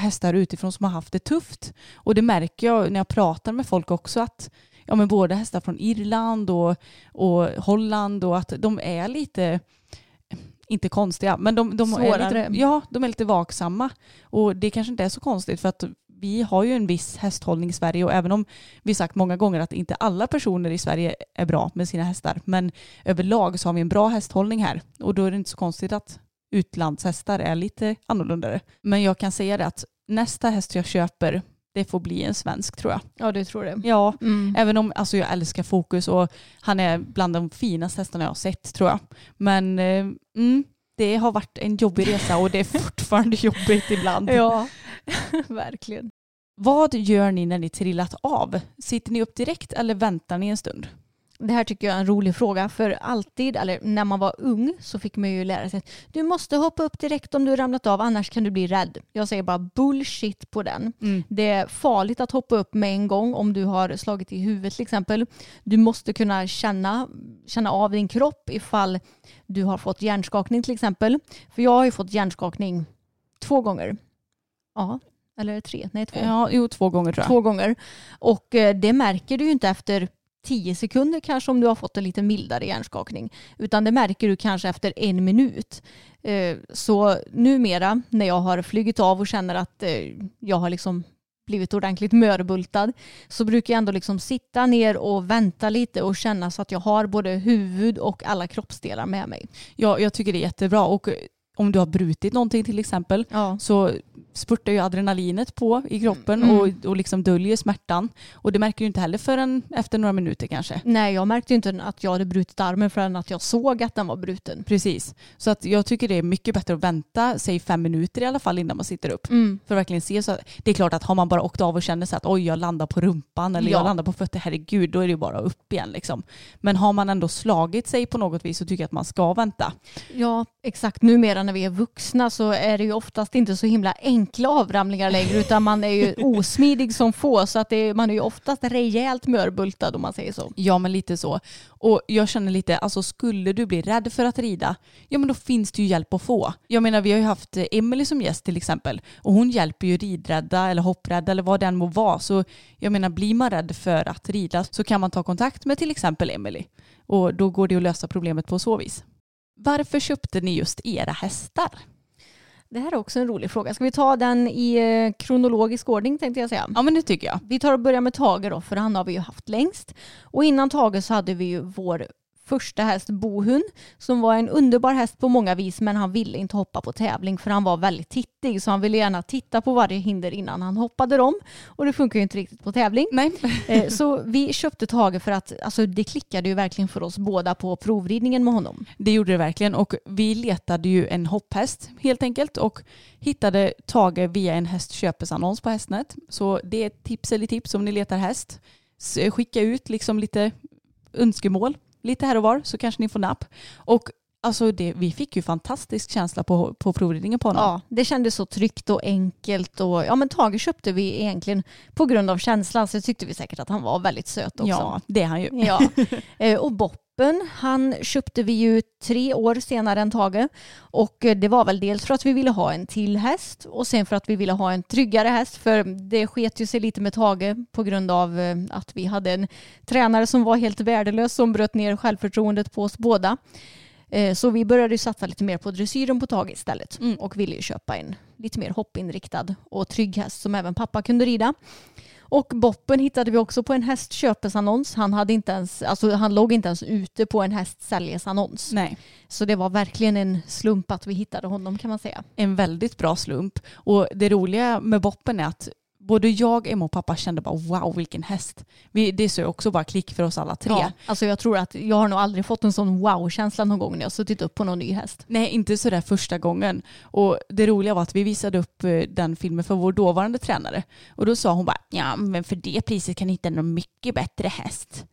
hästar utifrån som har haft det tufft. Och det märker jag när jag pratar med folk också att ja, men både hästar från Irland och, och Holland och att de är lite inte konstiga, men de, de är lite, ja, de är lite vaksamma. Och det kanske inte är så konstigt för att vi har ju en viss hästhållning i Sverige och även om vi sagt många gånger att inte alla personer i Sverige är bra med sina hästar, men överlag så har vi en bra hästhållning här och då är det inte så konstigt att utlandshästar är lite annorlunda. Men jag kan säga det att nästa häst jag köper det får bli en svensk tror jag. Ja, det tror det. Ja, mm. även om alltså, jag älskar Fokus och han är bland de finaste hästarna jag har sett tror jag. Men eh, mm, det har varit en jobbig resa och det är fortfarande jobbigt ibland. Ja, verkligen. Vad gör ni när ni trillat av? Sitter ni upp direkt eller väntar ni en stund? Det här tycker jag är en rolig fråga för alltid, eller när man var ung så fick man ju lära sig att du måste hoppa upp direkt om du ramlat av annars kan du bli rädd. Jag säger bara bullshit på den. Mm. Det är farligt att hoppa upp med en gång om du har slagit i huvudet till exempel. Du måste kunna känna, känna av din kropp ifall du har fått hjärnskakning till exempel. För jag har ju fått hjärnskakning två gånger. Ja, eller tre? Nej, två. Ja, jo, två gånger tror jag. Två gånger. Och eh, det märker du ju inte efter tio sekunder kanske om du har fått en lite mildare hjärnskakning. Utan det märker du kanske efter en minut. Eh, så numera när jag har flugit av och känner att eh, jag har liksom blivit ordentligt mörbultad så brukar jag ändå liksom sitta ner och vänta lite och känna så att jag har både huvud och alla kroppsdelar med mig. Ja, jag tycker det är jättebra. Och om du har brutit någonting till exempel Ja. så spurtar ju adrenalinet på i kroppen Mm. och, och liksom döljer smärtan. Och det märker du inte heller förrän efter några minuter kanske. Nej, jag märkte ju inte att jag hade brutit armen förrän att jag såg att den var bruten. Precis. Så att jag tycker det är mycket bättre att vänta, säg fem minuter i alla fall innan man sitter upp. Mm. För att verkligen se så att, det är klart att har man bara åkt av och känner så att oj jag landar på rumpan eller Ja. jag landar på fötter, herregud då är det ju bara upp igen liksom. Men har man ändå slagit sig på något vis så tycker jag att man ska vänta. Ja, exakt. Numera när vi är vuxna så är det ju oftast inte så himla enkla avramlingar längre utan man är ju osmidig som få så att det är, man är ju oftast rejält mörbultad om man säger så. Ja men lite så. Och jag känner lite, alltså skulle du bli rädd för att rida, ja men då finns det ju hjälp att få. Jag menar vi har ju haft Emily som gäst till exempel och hon hjälper ju ridrädda eller hopprädda eller vad den må vara. Så jag menar blir man rädd för att rida så kan man ta kontakt med till exempel Emily och då går det att lösa problemet på så vis. Varför köpte ni just era hästar? Det här är också en rolig fråga. Ska vi ta den i eh, kronologisk ordning tänkte jag säga? Ja men det tycker jag. Vi tar och börjar med Tage då, för han har vi ju haft längst. Och innan Tage så hade vi ju vår första häst Bohun som var en underbar häst på många vis men han ville inte hoppa på tävling för han var väldigt tittig så han ville gärna titta på varje hinder innan han hoppade dem och det funkar ju inte riktigt på tävling. Nej. Eh, Så vi köpte Tage för att alltså, det klickade ju verkligen för oss båda på provridningen med honom. Det gjorde det verkligen och vi letade ju en hopphäst helt enkelt och hittade Tage via en hästköpesannons på Hästnet. Så det är ett tips eller tips om ni letar häst. Skicka ut liksom lite önskemål lite här och var så kanske ni får napp. Och alltså det, vi fick ju fantastisk känsla på, på provridningen på honom. Ja, det kändes så tryggt och enkelt och ja men Tage köpte vi egentligen på grund av känslan så tyckte vi säkert att han var väldigt söt också. ja det är han ju. Ja. Eh, Och Boppen, han köpte vi ju tre år senare än Tage. Och eh, det var väl dels för att vi ville ha en till häst och sen för att vi ville ha en tryggare häst. För det sket ju sig lite med Tage på grund av eh, att vi hade en tränare som var helt värdelös som bröt ner självförtroendet på oss båda. Eh, Så vi började ju satsa lite mer på dressyren på Tage istället Mm. och ville ju köpa en lite mer hoppinriktad och trygg häst som även pappa kunde rida. Och Boppen hittade vi också på en hästköpesannons. Han, hade inte ens, alltså han låg inte ens ute på en hästsäljesannons. Nej. Så det var verkligen en slump att vi hittade honom kan man säga. En väldigt bra slump. Och det roliga med Boppen är att både jag, Emma och pappa kände bara wow vilken häst. Vi, det är också bara klick för oss alla tre. Ja, alltså jag tror att jag har nog aldrig fått en sån wow-känsla någon gång när jag suttit upp på någon ny häst. Nej, inte sådär första gången. Och det roliga var att vi visade upp eh, den filmen för vår dåvarande tränare. Och då sa hon bara, ja men för det priset kan ni hitta en mycket bättre häst.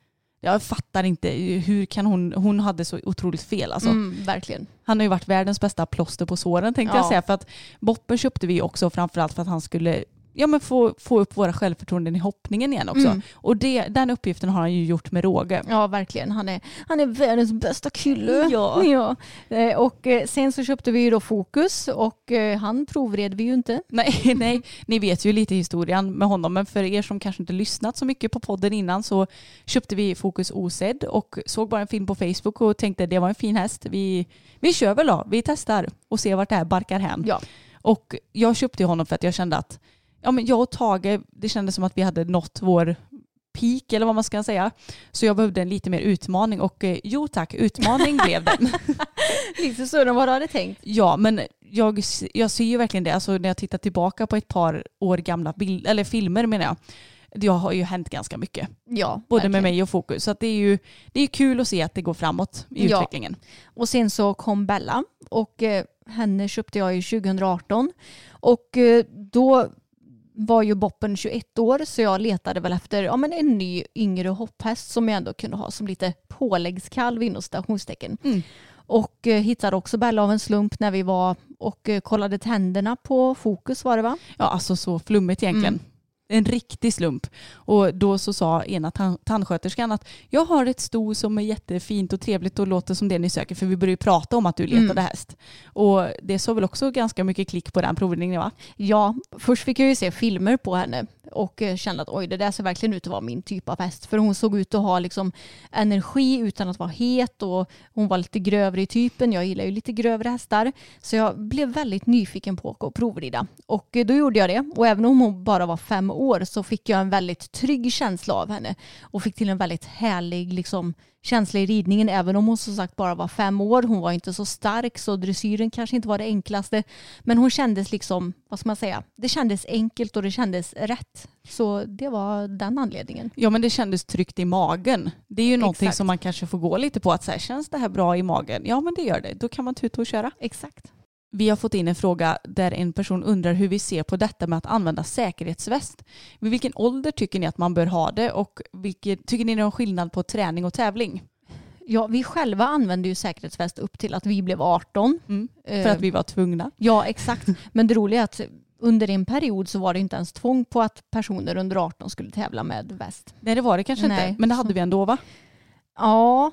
Jag fattar inte, hur kan hon, hon hade så otroligt fel alltså. Mm, verkligen. Han har ju varit världens bästa plåster på såren tänkte Ja. jag säga. För att Boppen köpte vi också framförallt för att han skulle ja, men få, få upp våra självförtroenden i hoppningen igen också. Mm. Och det, den uppgiften har han ju gjort med råge. Ja, verkligen. Han är, han är världens bästa kille. Ja. ja. Eh, Och eh, sen så köpte vi ju då Fokus och eh, han provred vi ju inte. Nej, nej, ni vet ju lite historien med honom, men för er som kanske inte lyssnat så mycket på podden innan så köpte vi Fokus osedd och såg bara en film på Facebook och tänkte det var en fin häst. Vi, vi kör väl då, vi testar och ser vart det här barkar hän. Ja. Och jag köpte honom för att jag kände att ja, men jag och Tage, det kändes som att vi hade nått vår peak eller vad man ska säga. Så jag behövde en lite mer utmaning och eh, jo tack, utmaning blev den. Lite större än vad du hade tänkt. Ja, men jag, jag ser ju verkligen det. Alltså när jag tittar tillbaka på ett par år gamla bild, eller filmer menar jag. Det har ju hänt ganska mycket. Ja, Både med verkligen. mig och Fokus. Så det är ju det är kul att se att det går framåt i Ja. utvecklingen. Och sen så kom Bella och eh, henne köpte jag ju 2018. Och eh, då var ju Boppen 21 år så jag letade väl efter ja, men en ny yngre hopphäst som jag ändå kunde ha som lite påläggskalv inom stationstecken. Mm. Och eh, hittade också Bella av en slump när vi var och eh, kollade tänderna på Fokus var det va? Ja, alltså så flummigt egentligen. Mm. En riktig slump. Och då så sa ena tan- tandsköterskan att jag har ett sto som är jättefint och trevligt och låter som det ni söker för vi började ju prata om att du letade Mm. häst. Och det såg väl också ganska mycket klick på den provningen va? Ja, först fick jag ju se filmer på henne och eh, kände att oj det där ser verkligen ut att vara min typ av häst. För hon såg ut att ha liksom energi utan att vara het och hon var lite grövre i typen. Jag gillar ju lite grövre hästar. Så jag blev väldigt nyfiken på att provrida. Och eh, då gjorde jag det. Och även om hon bara var fem år så fick jag en väldigt trygg känsla av henne. Och fick till en väldigt härlig liksom, känsla i ridningen även om hon som sagt bara var fem år. Hon var inte så stark så dressyren kanske inte var det enklaste. Men hon kändes liksom, vad ska man säga, det kändes enkelt och det kändes rätt. Så det var den anledningen. Ja men det kändes tryggt i magen. Det är ju någonting Exakt. som man kanske får gå lite på att så här, känns det här bra i magen? Ja men det gör det. Då kan man tuta och köra. Exakt. Vi har fått in en fråga där en person undrar hur vi ser på detta med att använda säkerhetsväst. Vid vilken ålder tycker ni att man bör ha det och vilket, tycker ni det är någon skillnad på träning och tävling? Ja, vi själva använde ju säkerhetsväst upp till att vi blev 18. Mm. För Eh, att vi var tvungna. Ja, exakt. Men det roliga är att under en period så var det inte ens tvång på att personer under 18 skulle tävla med väst. Nej det var det kanske Nej. inte. Men det hade vi ändå va? Ja,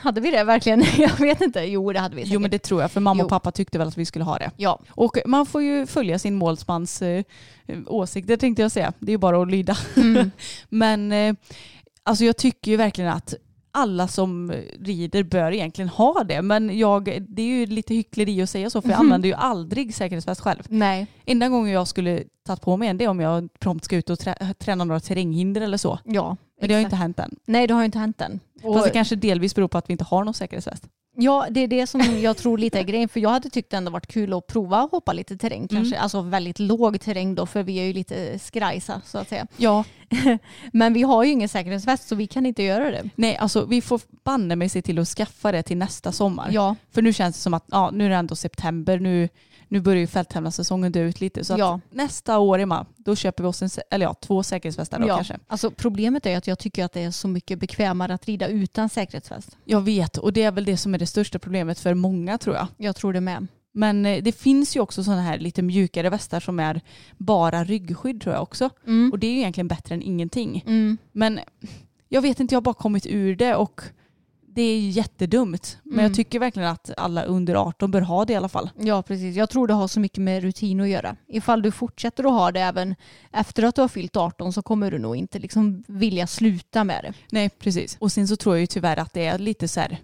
hade vi det verkligen? Jag vet inte. Jo, det hade vi säkert. Jo men det tror jag för mamma Jo. och pappa tyckte väl att vi skulle ha det. Ja, Och man får ju följa sin målsmans eh, åsikter tänkte jag säga. Det är ju bara att lyda. Mm. Men eh, alltså jag tycker ju verkligen att alla som rider bör egentligen ha det. Men jag, det är ju lite hyckleri att säga så för jag Mhm. använder ju aldrig säkerhetsväst själv. nej. Enda gången jag skulle tagit på mig en det är om jag prompt ska ut och trä, träna några terränghinder eller så. Ja, Men det har ju inte hänt än. Nej, det har ju inte hänt än. Och, Fast det kanske delvis beror på att vi inte har någon säkerhetsväst. Ja, det är det som jag tror lite är grejen. För jag hade tyckt det ändå varit kul att prova att hoppa lite terräng kanske. Alltså väldigt låg terräng då, för vi är ju lite skrajsa så att säga. Ja, Men vi har ju ingen säkerhetsväst så vi kan inte göra det. nej alltså vi får banne mig se till att skaffa det till nästa sommar. Ja, För nu känns det som att ja, nu är det ändå september, nu, nu börjar ju fälttävlanssäsongen dö ut lite. Så Ja. nästa år Emma, då köper vi oss en, eller ja, två säkerhetsvästar då ja. kanske. Alltså problemet är att jag tycker att det är så mycket bekvämare att rida utan säkerhetsväst. Jag vet och det är väl det som är det största problemet för många tror jag. Jag tror det med. Men eh, det finns ju också sådana här lite mjukare västar som är bara ryggskydd tror jag också. Mm. Och det är ju egentligen bättre än ingenting. Mm. Men jag vet inte, jag har bara kommit ur det och det är jättedumt. Men Mm. jag tycker verkligen att alla under 18 bör ha det i alla fall. Ja, precis. Jag tror det har så mycket med rutin att göra. Ifall du fortsätter att ha det även efter att du har fyllt 18 så kommer du nog inte liksom vilja sluta med det. Nej, precis. Och sen så tror jag ju tyvärr att det är lite så här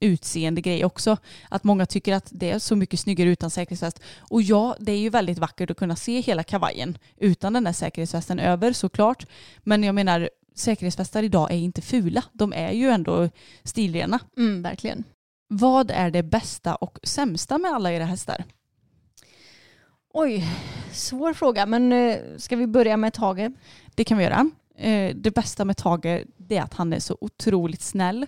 utseende grej också. Att många tycker att det är så mycket snyggare utan säkerhetsväst. Och ja, det är ju väldigt vackert att kunna se hela kavajen utan den där säkerhetsvästen över såklart. Men jag menar, säkerhetsvästar idag är inte fula. De är ju ändå stilrena. Mm, verkligen. Vad är det bästa och sämsta med alla era hästar? Oj, svår fråga. Men eh, ska vi börja med Tage? Det kan vi göra. Eh, Det bästa med Tage är att han är så otroligt snäll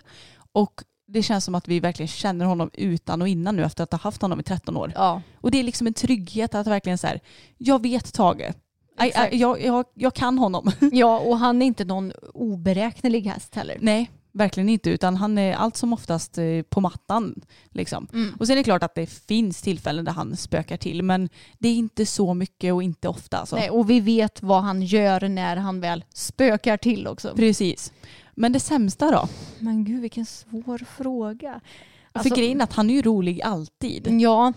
och det känns som att vi verkligen känner honom utan och innan nu efter att ha haft honom i 13 år. Ja, Och det är liksom en trygghet att verkligen så här, jag vet Tage. Exakt. aj, jag, jag, jag kan honom. ja, och han är inte någon oberäknelig häst heller. Nej, verkligen inte. Utan han är allt som oftast eh, på mattan. Liksom. Mm. Och sen är det klart att det finns tillfällen där han spökar till. Men det är inte så mycket och inte ofta. Alltså. Nej, och vi vet vad han gör när han väl spökar till också. Precis. Men det sämsta då? Men gud vilken svår fråga. För grejen är att han är ju rolig alltid. Ja,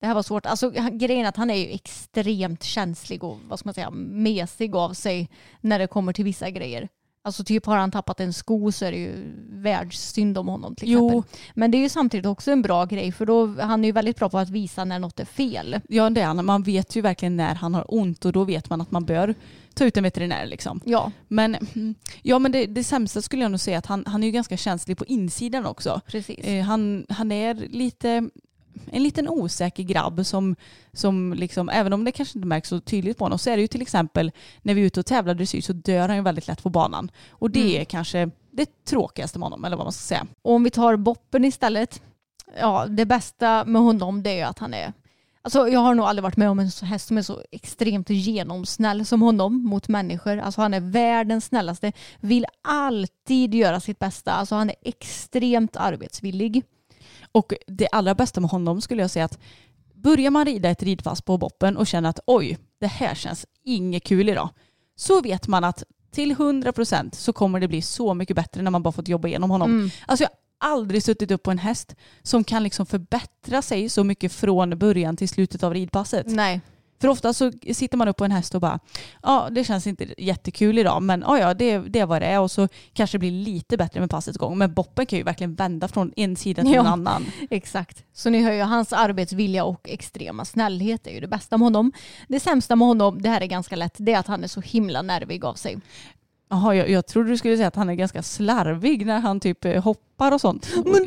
det här var svårt. Alltså, grejen är att han är ju extremt känslig och vad ska man säga, mesig av sig när det kommer till vissa grejer. Alltså typ har han tappat en sko så är det ju världssynd om honom till Jo. exempel. Men det är ju samtidigt också en bra grej för då han är ju väldigt bra på att visa när något är fel. Ja det är han. Man vet ju verkligen när han har ont och då vet man att man bör ta ut en veterinär. Liksom. Ja, Men, ja, men det, det sämsta skulle jag nog säga att han, han är ju ganska känslig på insidan också. precis. Eh, han, han är lite en liten osäker grabb som, som liksom, även om det kanske inte märks så tydligt på honom, så är det ju till exempel när vi är ute och tävlar dressyr så dör han ju väldigt lätt på banan. Och det Mm. är kanske det tråkigaste med honom, eller vad man ska säga. Och om vi tar Boppen istället. Ja, det bästa med honom det är ju att han är Alltså jag har nog aldrig varit med om en häst som är så extremt genomsnäll som honom mot människor. Alltså han är världens snällaste. Vill alltid göra sitt bästa. Alltså han är extremt arbetsvillig. Och det allra bästa med honom skulle jag säga att börjar man rida ett ridpass på boppen och känner att oj, det här känns inget kul idag. Så vet man att till 100% så kommer det bli så mycket bättre när man bara fått jobba igenom honom. Mm. Alltså jag har aldrig suttit upp på en häst som kan liksom förbättra sig så mycket från början till slutet av ridpasset. Nej. För ofta så sitter man upp på en häst och bara, ja det känns inte jättekul idag men ja, ja det, det vad det är och så kanske det blir lite bättre med passets gång. Men boppen kan ju verkligen vända från en sida till Ja. en annan. Exakt. Så ni hör ju hans arbetsvilja och extrema snällhet är ju det bästa med honom. Det sämsta med honom, det här är ganska lätt, det är att han är så himla nervig av sig. Jaha, jag, jag trodde du skulle säga att han är ganska slarvig när han typ eh, hoppar och sånt.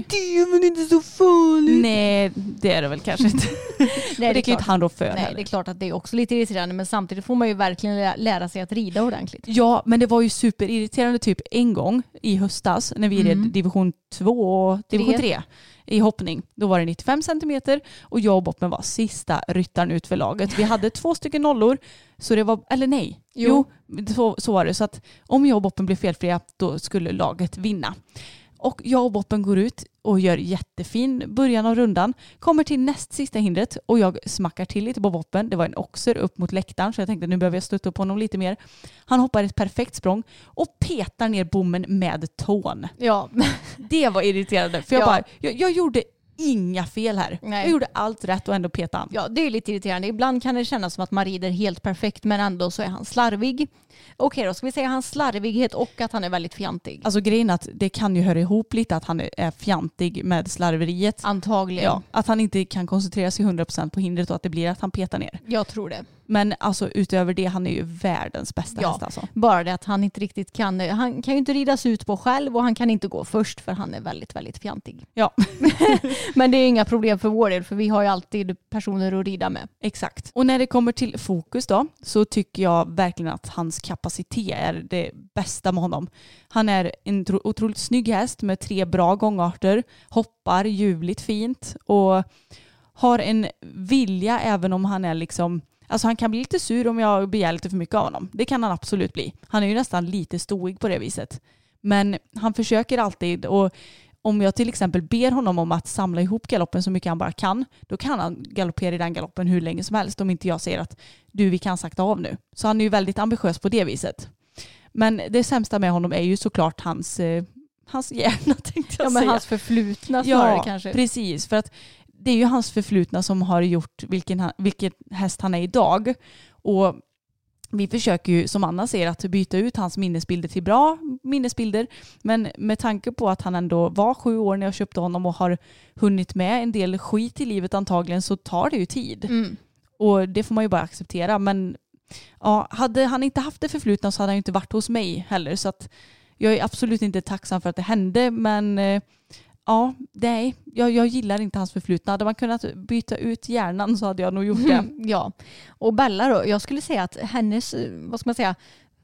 det är väl inte så farligt. Nej, det är det väl kanske inte. Nej, Och det kan ju inte han rå för Nej, det heller. är klart att det är också lite irriterande men samtidigt får man ju verkligen lä- lära sig att rida ordentligt. Ja, men det var ju superirriterande typ en gång i höstas när vi red division 2 och division Tre. 3 i hoppning. Då var det 95 centimeter och jag och Boppen var sista ryttaren ut för laget. Vi hade två stycken nollor, så det var, eller nej, jo, så, så var det. Så att om jag och Boppen blev felfria då skulle laget vinna. Och jag och Boppen går ut och gör jättefin början av rundan. Kommer till näst sista hindret och jag smackar till lite på Boppen. Det var en oxer upp mot läktaren så jag tänkte nu behöver jag stötta upp honom lite mer. Han hoppar ett perfekt språng och petar ner bommen med tån. Ja, Det var irriterande för jag Ja. bara, jag, jag gjorde inga fel här. Nej. Jag gjorde allt rätt och ändå petade han. ja, det är lite irriterande. Ibland kan det kännas som att man rider helt perfekt men ändå så är han slarvig. Okej då, ska vi säga hans slarvighet och att han är väldigt fjantig? Alltså grejen är att det kan ju höra ihop lite att han är- fjantig med slarveriet. Antagligen. Ja, att han inte kan koncentrera sig 100% på hindret och att det blir att han petar ner. Jag tror det. Men alltså utöver det, han är ju världens bästa Ja. häst alltså. Bara det att han inte riktigt kan, han kan ju inte ridas ut på själv och han kan inte gå först för han är väldigt, väldigt fjantig. Ja, Men det är inga problem för vår del för vi har ju alltid personer att rida med. exakt. Och när det kommer till fokus då, så tycker jag verkligen att hans kapacitet är det bästa med honom. Han är en otroligt snygg häst med tre bra gångarter, hoppar ljuvligt fint och har en vilja även om han är liksom Alltså han kan bli lite sur om jag begär lite för mycket av honom. Det kan han absolut bli. Han är ju nästan lite stoig på det viset. Men han försöker alltid och om jag till exempel ber honom om att samla ihop galoppen så mycket han bara kan, då kan han galoppera i den galoppen hur länge som helst om inte jag säger att du, vi kan sakta av nu. Så han är ju väldigt ambitiös på det viset. Men det sämsta med honom är ju såklart hans, eh, hans hjärna tänkte jag Ja men säga. hans förflutna snarare kanske. precis. För att det är ju hans förflutna som har gjort vilken, vilken häst han är idag. Och vi försöker ju, som Anna säger, att byta ut hans minnesbilder till bra minnesbilder. Men med tanke på att han ändå var sju år när jag köpte honom och har hunnit med en del skit i livet antagligen så tar det ju tid. Mm. Och det får man ju bara acceptera. Men ja, hade han inte haft det förflutna så hade han ju inte varit hos mig heller. Så att jag är absolut inte tacksam för att det hände. Men eh, ja, nej, jag, jag gillar inte hans förflutna. Hade man kunnat byta ut hjärnan så hade jag nog gjort det. Ja. Och Bella då, jag skulle säga att hennes, eh, vad ska man säga,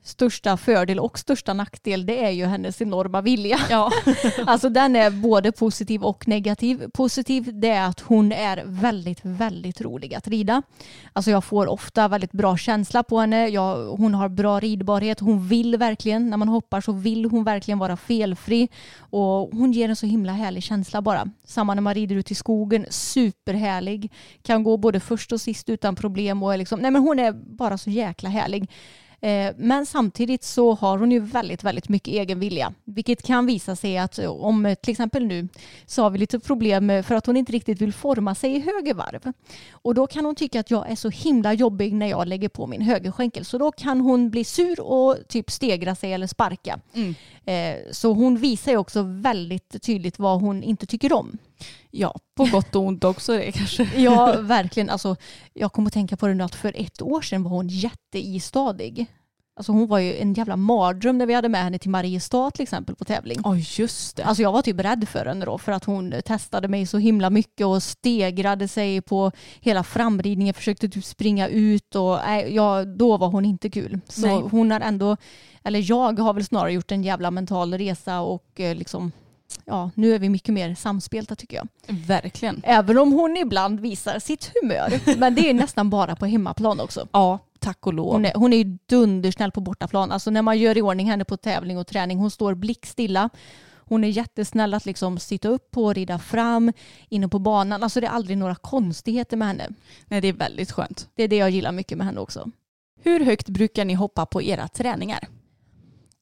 största fördel och största nackdel det är ju hennes enorma vilja. Ja. Alltså den är både positiv och negativ. Positiv det är att hon är väldigt, väldigt rolig att rida. Alltså jag får ofta väldigt bra känsla på henne. Jag, hon har bra ridbarhet. Hon vill verkligen, när man hoppar så vill hon verkligen vara felfri. Och hon ger en så himla härlig känsla bara. Samma när man rider ut i skogen, superhärlig. Kan gå både först och sist utan problem. Och är liksom, nej men hon är bara så jäkla härlig. Eh, men samtidigt så har hon ju väldigt, väldigt mycket egen vilja. Vilket kan visa sig att eh, om eh, till exempel nu så har vi lite problem för att hon inte riktigt vill forma sig i höger varv. Och då kan hon tycka att jag är så himla jobbig när jag lägger på min högerskänkel. Så då kan hon bli sur och typ stegra sig eller sparka. Mm. Eh, Så hon visar ju också väldigt tydligt vad hon inte tycker om. ja, på gott och ont också det kanske. Ja, verkligen. Alltså, jag kommer att tänka på det nu att för ett år sedan var hon jätteistadig. Alltså hon var ju en jävla mardröm när vi hade med henne till Mariestad till exempel på tävling. Oj, just det. Alltså jag var typ rädd för henne då för att hon testade mig så himla mycket och stegrade sig på hela framridningen, försökte typ springa ut och nej, ja, då var hon inte kul. Så Nej. hon har ändå, eller jag har väl snarare gjort en jävla mental resa och eh, liksom ja, nu är vi mycket mer samspelta tycker jag. Verkligen. Även om hon ibland visar sitt humör. Men det är nästan bara på hemmaplan också. Ja, tack och lov. Hon är, hon är ju dundersnäll på bortaplan. Alltså när man gör i ordning henne på tävling och träning, hon står blickstilla. Hon är jättesnäll att liksom sitta upp och rida fram inne på banan. Alltså det är aldrig några konstigheter med henne. Nej, det är väldigt skönt. Det är det jag gillar mycket med henne också. Hur högt brukar ni hoppa på era träningar?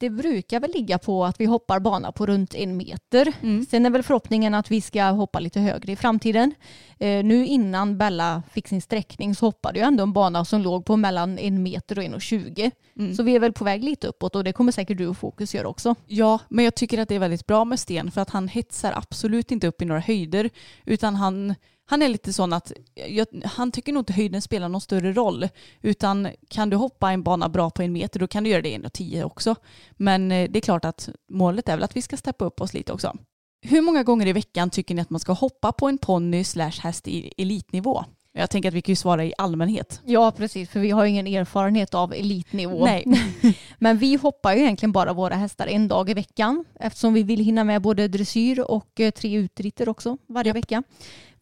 Det brukar väl ligga på att vi hoppar bana på runt en meter. Mm. Sen är väl förhoppningen att vi ska hoppa lite högre i framtiden. Eh, nu innan Bella fick sin sträckning så hoppade jag ändå en bana som låg på mellan en meter och en och tjugo. Mm. Så vi är väl på väg lite uppåt och det kommer säkert du och Fokus göra också. Ja, men jag tycker att det är väldigt bra med Sten för att han hetsar absolut inte upp i några höjder utan han, han är lite sån att jag, han tycker nog inte höjden spelar någon större roll utan kan du hoppa en bana bra på en meter då kan du göra det i 1,10 också. Men eh, det är klart att målet är väl att vi ska steppa upp oss lite också. Hur många gånger i veckan tycker ni att man ska hoppa på en ponny slash häst i elitnivå? Jag tänker att vi kan ju svara i allmänhet. Ja, precis, för vi har ju ingen erfarenhet av elitnivå. Nej. Men vi hoppar ju egentligen bara våra hästar en dag i veckan eftersom vi vill hinna med både dressyr och eh, tre utritter också varje vecka.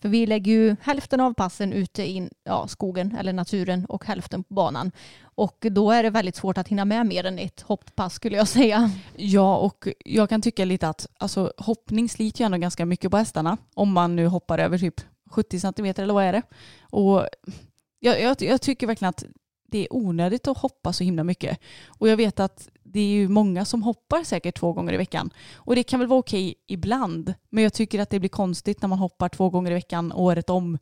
För vi lägger ju hälften av passen ute i ja, skogen eller naturen och hälften på banan. Och då är det väldigt svårt att hinna med mer än ett hopppass skulle jag säga. Ja, och jag kan tycka lite att alltså, hoppning sliter ju ändå ganska mycket på hästarna. Om man nu hoppar över typ 70 centimeter eller vad är det? Och jag, jag, jag tycker verkligen att det är onödigt att hoppa så himla mycket. Och jag vet att det är ju många som hoppar säkert två gånger i veckan. Och det kan väl vara okej ibland. Men jag tycker att det blir konstigt när man hoppar två gånger i veckan året om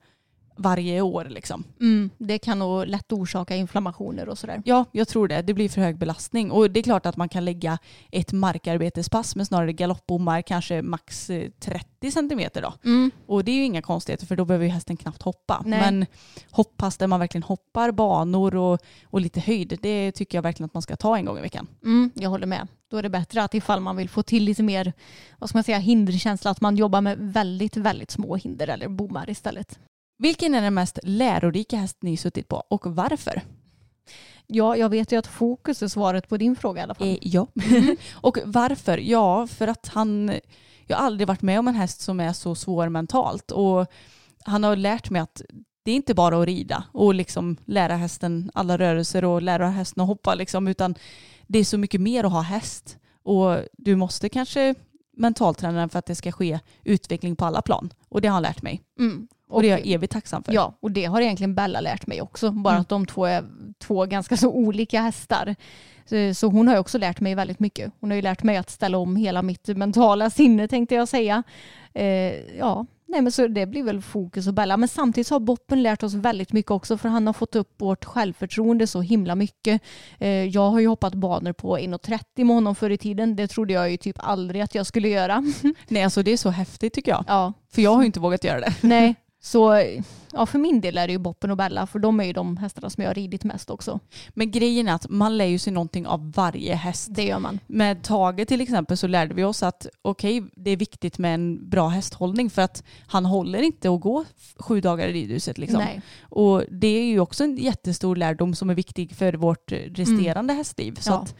varje år liksom. Mm, det kan nog lätt orsaka inflammationer och sådär. Ja, jag tror det. Det blir för hög belastning. Och det är klart att man kan lägga ett markarbetespass med snarare galoppbommar, kanske max eh, 30 centimeter då. Mm. Och det är ju inga konstigheter för då behöver ju hästen knappt hoppa. Nej. Men hoppass där man verkligen hoppar banor och, och lite höjd, det tycker jag verkligen att man ska ta en gång i veckan. Mm, jag håller med. Då är det bättre att ifall man vill få till lite mer vad ska man säga, hinderkänsla, att man jobbar med väldigt, väldigt små hinder eller bommar istället. Vilken är den mest lärorika häst ni suttit på och varför? Ja, jag vet ju att fokus är svaret på din fråga i alla fall. Eh, ja. och varför? Ja, för att han... Jag har aldrig varit med om en häst som är så svår mentalt. Och han har lärt mig att det är inte bara att rida och liksom lära hästen alla rörelser och lära hästen att hoppa liksom, utan det är så mycket mer att ha häst. Och du måste kanske mentalträna den för att det ska ske utveckling på alla plan. Och det har han lärt mig. Mm. Och det är jag evigt tacksam för. Ja, och det har egentligen Bella lärt mig också. Bara Mm. att de två är två ganska så olika hästar. Så, så hon har ju också lärt mig väldigt mycket. Hon har ju lärt mig att ställa om hela mitt mentala sinne tänkte jag säga. Eh, ja, nej men så det blir väl fokus och Bella. Men samtidigt har Boppen lärt oss väldigt mycket också för han har fått upp vårt självförtroende så himla mycket. Eh, jag har ju hoppat banor på 1,30 med honom förr i tiden. Det trodde jag ju typ aldrig att jag skulle göra. Nej, alltså det är så häftigt tycker jag. ja, För jag har ju inte vågat göra det. nej. Så ja, för min del är det ju Boppen och Bella för de är ju de hästarna som jag har ridit mest också. Men grejen är att man lär ju sig någonting av varje häst. Det gör man. Med Tage till exempel så lärde vi oss att okej, det är viktigt med en bra hästhållning för att han håller inte att gå sju dagar i ridhuset. Liksom. Nej. Och det är ju också en jättestor lärdom som är viktig för vårt resterande hästliv. Så Ja. att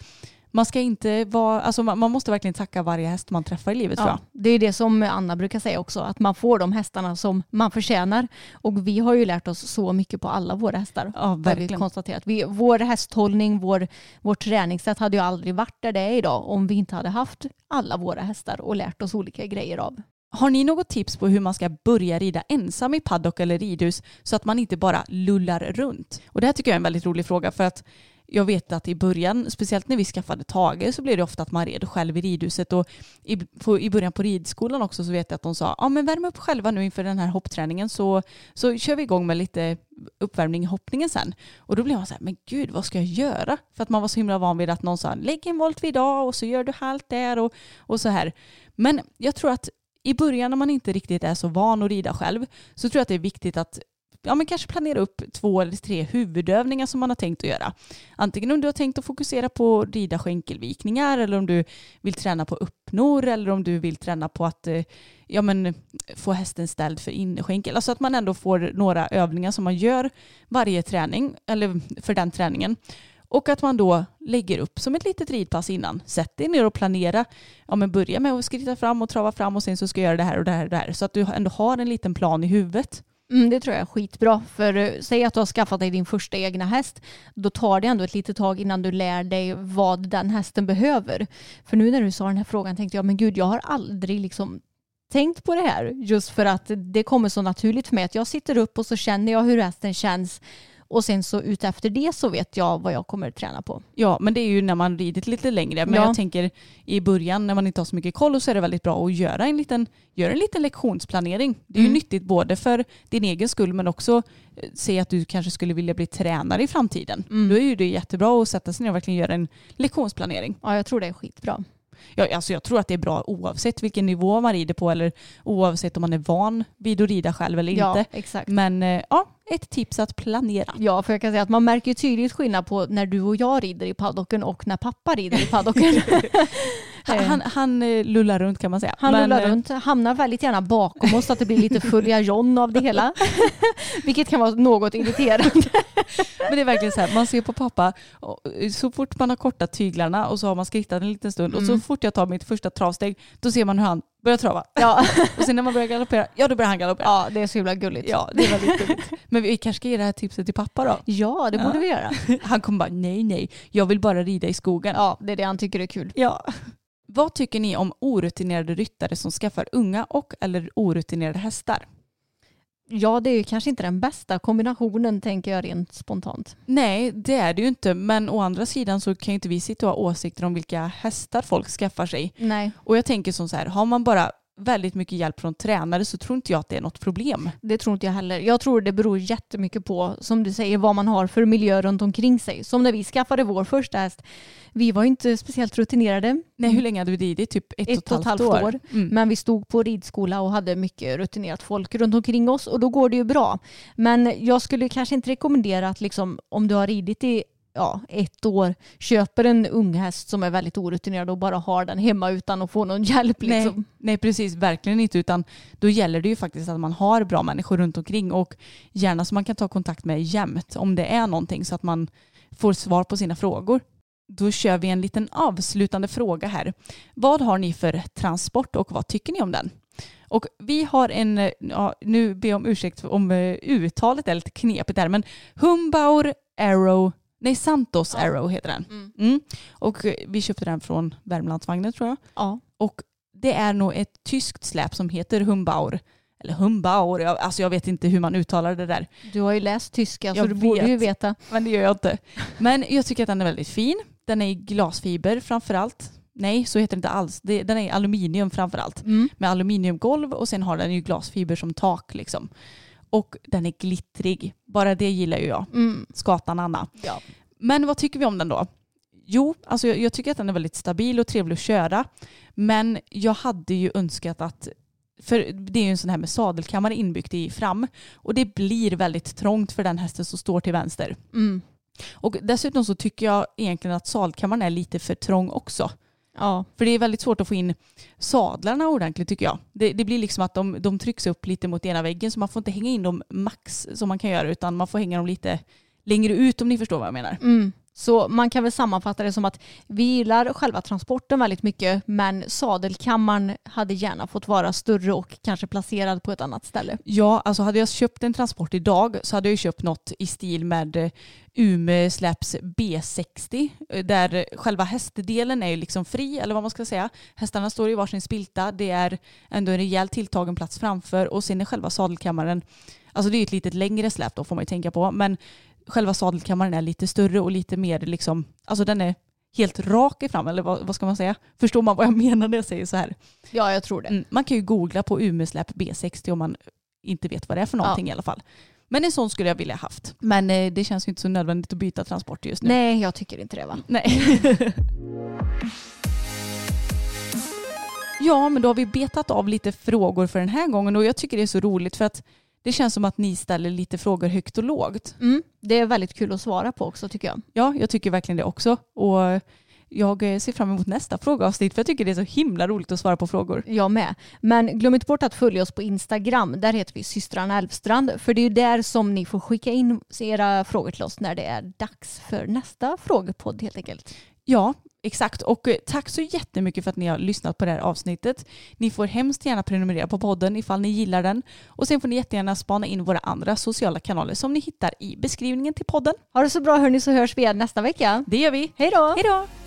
man ska inte vara, alltså man måste verkligen tacka varje häst man träffar i livet Ja, det är det som Anna brukar säga också, att man får de hästarna som man förtjänar. Och vi har ju lärt oss så mycket på alla våra hästar. Ja, har vi verkligen. konstaterat. Vi, vår hästhållning, vår, vårt träningssätt hade ju aldrig varit där det är idag om vi inte hade haft alla våra hästar och lärt oss olika grejer av. Har ni något tips på hur man ska börja rida ensam i paddock eller ridhus så att man inte bara lullar runt? Och det här tycker jag är en väldigt rolig fråga för att jag vet att i början, speciellt när vi skaffade Tage, så blev det ofta att man red själv i ridhuset och i, på, i början på ridskolan också så vet jag att de sa ja men värm upp själva nu inför den här hoppträningen så, så kör vi igång med lite uppvärmning i hoppningen sen. Och då blev man så här, men gud vad ska jag göra? För att man var så himla van vid att någon sa lägg en volt vid idag och så gör du halt där och, och så här. Men jag tror att i början när man inte riktigt är så van att rida själv så tror jag att det är viktigt att ja, men kanske planera upp två eller tre huvudövningar som man har tänkt att göra. Antingen om du har tänkt att fokusera på att rida skänkelvikningar eller om du vill träna på uppnor eller om du vill träna på att eh, ja, men, få hästen ställd för innerskänkel. Alltså att man ändå får några övningar som man gör varje träning eller för den träningen. Och att man då lägger upp som ett litet ridpass innan. Sätt dig ner och planera. Ja, men börja med att skritta fram och trava fram och sen så ska jag göra det här och det här och det här. Så att du ändå har en liten plan i huvudet. Mm, det tror jag är skitbra. För eh, säg att du har skaffat dig din första egna häst. Då tar det ändå ett litet tag innan du lär dig vad den hästen behöver. För nu när du sa den här frågan tänkte jag, men gud jag har aldrig liksom tänkt på det här. Just för att det kommer så naturligt för mig att jag sitter upp och så känner jag hur hästen känns. Och sen så utefter det så vet jag vad jag kommer träna på. Ja, men det är ju när man ridit lite längre. Men Ja. jag tänker i början när man inte har så mycket koll så är det väldigt bra att göra en liten, göra en liten lektionsplanering. Det är ju Mm. nyttigt både för din egen skull men också eh, se att du kanske skulle vilja bli tränare i framtiden. Mm. Då är ju det jättebra att sätta sig ner och verkligen göra en lektionsplanering. Ja, jag tror det är skitbra. Ja, alltså jag tror att det är bra oavsett vilken nivå man rider på eller oavsett om man är van vid att rida själv eller Ja, inte. exakt. Men eh, ja, ett tips att planera. Ja, för jag kan säga att man märker tydligt skillnad på när du och jag rider i paddocken och när pappa rider i paddocken. Han, han, han eh, lullar runt kan man säga. Han Men, rullar eh, runt, hamnar väldigt gärna bakom oss så att det blir lite följa John av det hela. Vilket kan vara något irriterande. Men det är verkligen så här, man ser på pappa, och så fort man har kortat tyglarna och så har man skrittat en liten stund och så Mm. fort jag tar mitt första travsteg då ser man hur han börjar trava. Ja. Och sen när man börjar galoppera, ja då börjar han galoppera. ja, det är så himla gulligt. Ja, det är väldigt gulligt. Men vi kanske ska ge det här tipset till pappa då. Ja, det borde Ja. vi göra. Han kommer bara, nej nej, jag vill bara rida i skogen. Ja, det är det han tycker är kul. Ja. Vad tycker ni om orutinerade ryttare som skaffar unga och eller orutinerade hästar? Ja, det är ju kanske inte den bästa kombinationen tänker jag rent spontant. Nej, det är det ju inte. Men å andra sidan så kan ju inte vi sitta och ha åsikter om vilka hästar folk skaffar sig. Nej, Och jag tänker som så här, har man bara väldigt mycket hjälp från tränare så tror inte jag att det är något problem. det tror inte jag heller. Jag tror det beror jättemycket på, som du säger, vad man har för miljö runt omkring sig. Som när vi skaffade vår första häst. Vi var inte speciellt rutinerade. Nej, hur länge hade vi ridit? Typ ett, Ett och ett halvt år. Mm. Men vi stod på ridskola och hade mycket rutinerat folk runt omkring oss och då går det ju bra. Men jag skulle kanske inte rekommendera att liksom, om du har ridit i ja, ett år köper en ung häst som är väldigt orutinerad och bara har den hemma utan att få någon hjälp. Nej, Liksom. nej, precis. Verkligen inte. Utan då gäller det ju faktiskt att man har bra människor runt omkring och gärna som man kan ta kontakt med jämt om det är någonting så att man får svar på sina frågor. Då kör vi en liten avslutande fråga här. Vad har ni för transport och vad tycker ni om den? Och vi har en, ja, nu ber jag om ursäkt om eh, uttalet är lite knepigt där, men Humbaur Arrow, nej Santos Arrow heter den. Mm. Och eh, vi köpte den från Värmlandsvagnen tror jag. Ja. Och det är nog ett tyskt släp som heter Humbaur. Eller Humbaur, jag, alltså jag vet inte hur man uttalar det där. Du har ju läst tyska så Jag du borde ju vet. veta. Men det gör jag inte. Men jag tycker att den är väldigt fin. Den är i glasfiber framför allt. Nej, så heter det inte alls. Den är i aluminium framför allt. Mm. Med aluminiumgolv och sen har den ju glasfiber som tak liksom. Och den är glittrig. Bara det gillar ju jag. Mm. Skatan Anna. Ja. Men vad tycker vi om den då? Jo, alltså jag, jag tycker att den är väldigt stabil och trevlig att köra. Men jag hade ju önskat att för det är ju en sån här med sadelkammare inbyggt i fram och det blir väldigt trångt för den hästen som står till vänster. Mm. Och dessutom så tycker jag egentligen att sadelkammaren är lite för trång också. Ja. För det är väldigt svårt att få in sadlarna ordentligt tycker jag. Det, det blir liksom att de, de trycks upp lite mot ena väggen så man får inte hänga in dem max som man kan göra utan man får hänga dem lite längre ut om ni förstår vad jag menar. Mm. Så man kan väl sammanfatta det som att vi gillar själva transporten väldigt mycket men sadelkammaren hade gärna fått vara större och kanske placerad på ett annat ställe. Ja, alltså hade jag köpt en transport idag så hade jag ju köpt något i stil med Umeå Ume Släps B60 eh, där själva hästdelen är ju liksom fri eller vad man ska säga. Hästarna står i varsin spilta, det är ändå en rejält tilltagen plats framför och sen är själva sadelkammaren, alltså det är ju ett lite längre släp då får man ju tänka på, men själva sadelkammaren är lite större och lite mer liksom, alltså den är helt rak i fram eller vad, vad ska man säga? Förstår man vad jag menar när jag säger så här? Ja, jag tror det. Mm, man kan ju googla på Umesläp B60 om man inte vet vad det är för någonting i alla fall. Men en sån skulle jag vilja haft. Men eh, det känns ju inte så nödvändigt att byta transport just nu. Nej, jag tycker inte det va? Nej. ja, men då har vi betat av lite frågor för den här gången och jag tycker det är så roligt för att det känns som att ni ställer lite frågor högt och lågt. Mm. Det är väldigt kul att svara på också tycker jag. Ja, jag tycker verkligen det också. Och Jag eh, ser fram emot nästa frågeavsnitt för jag tycker det är så himla roligt att svara på frågor. Jag med. Men glöm inte bort att följa oss på Instagram. Där heter vi systrarna Elfstrand. För det är där som ni får skicka in era frågor till oss när det är dags för nästa frågepodd helt enkelt. Ja, exakt. Och eh, tack så jättemycket för att ni har lyssnat på det här avsnittet. Ni får hemskt gärna prenumerera på podden ifall ni gillar den. Och sen får ni jättegärna spana in våra andra sociala kanaler som ni hittar i beskrivningen till podden. Ha det så bra hörni så hörs vi igen nästa vecka. Det gör vi. Hej då! Hej då!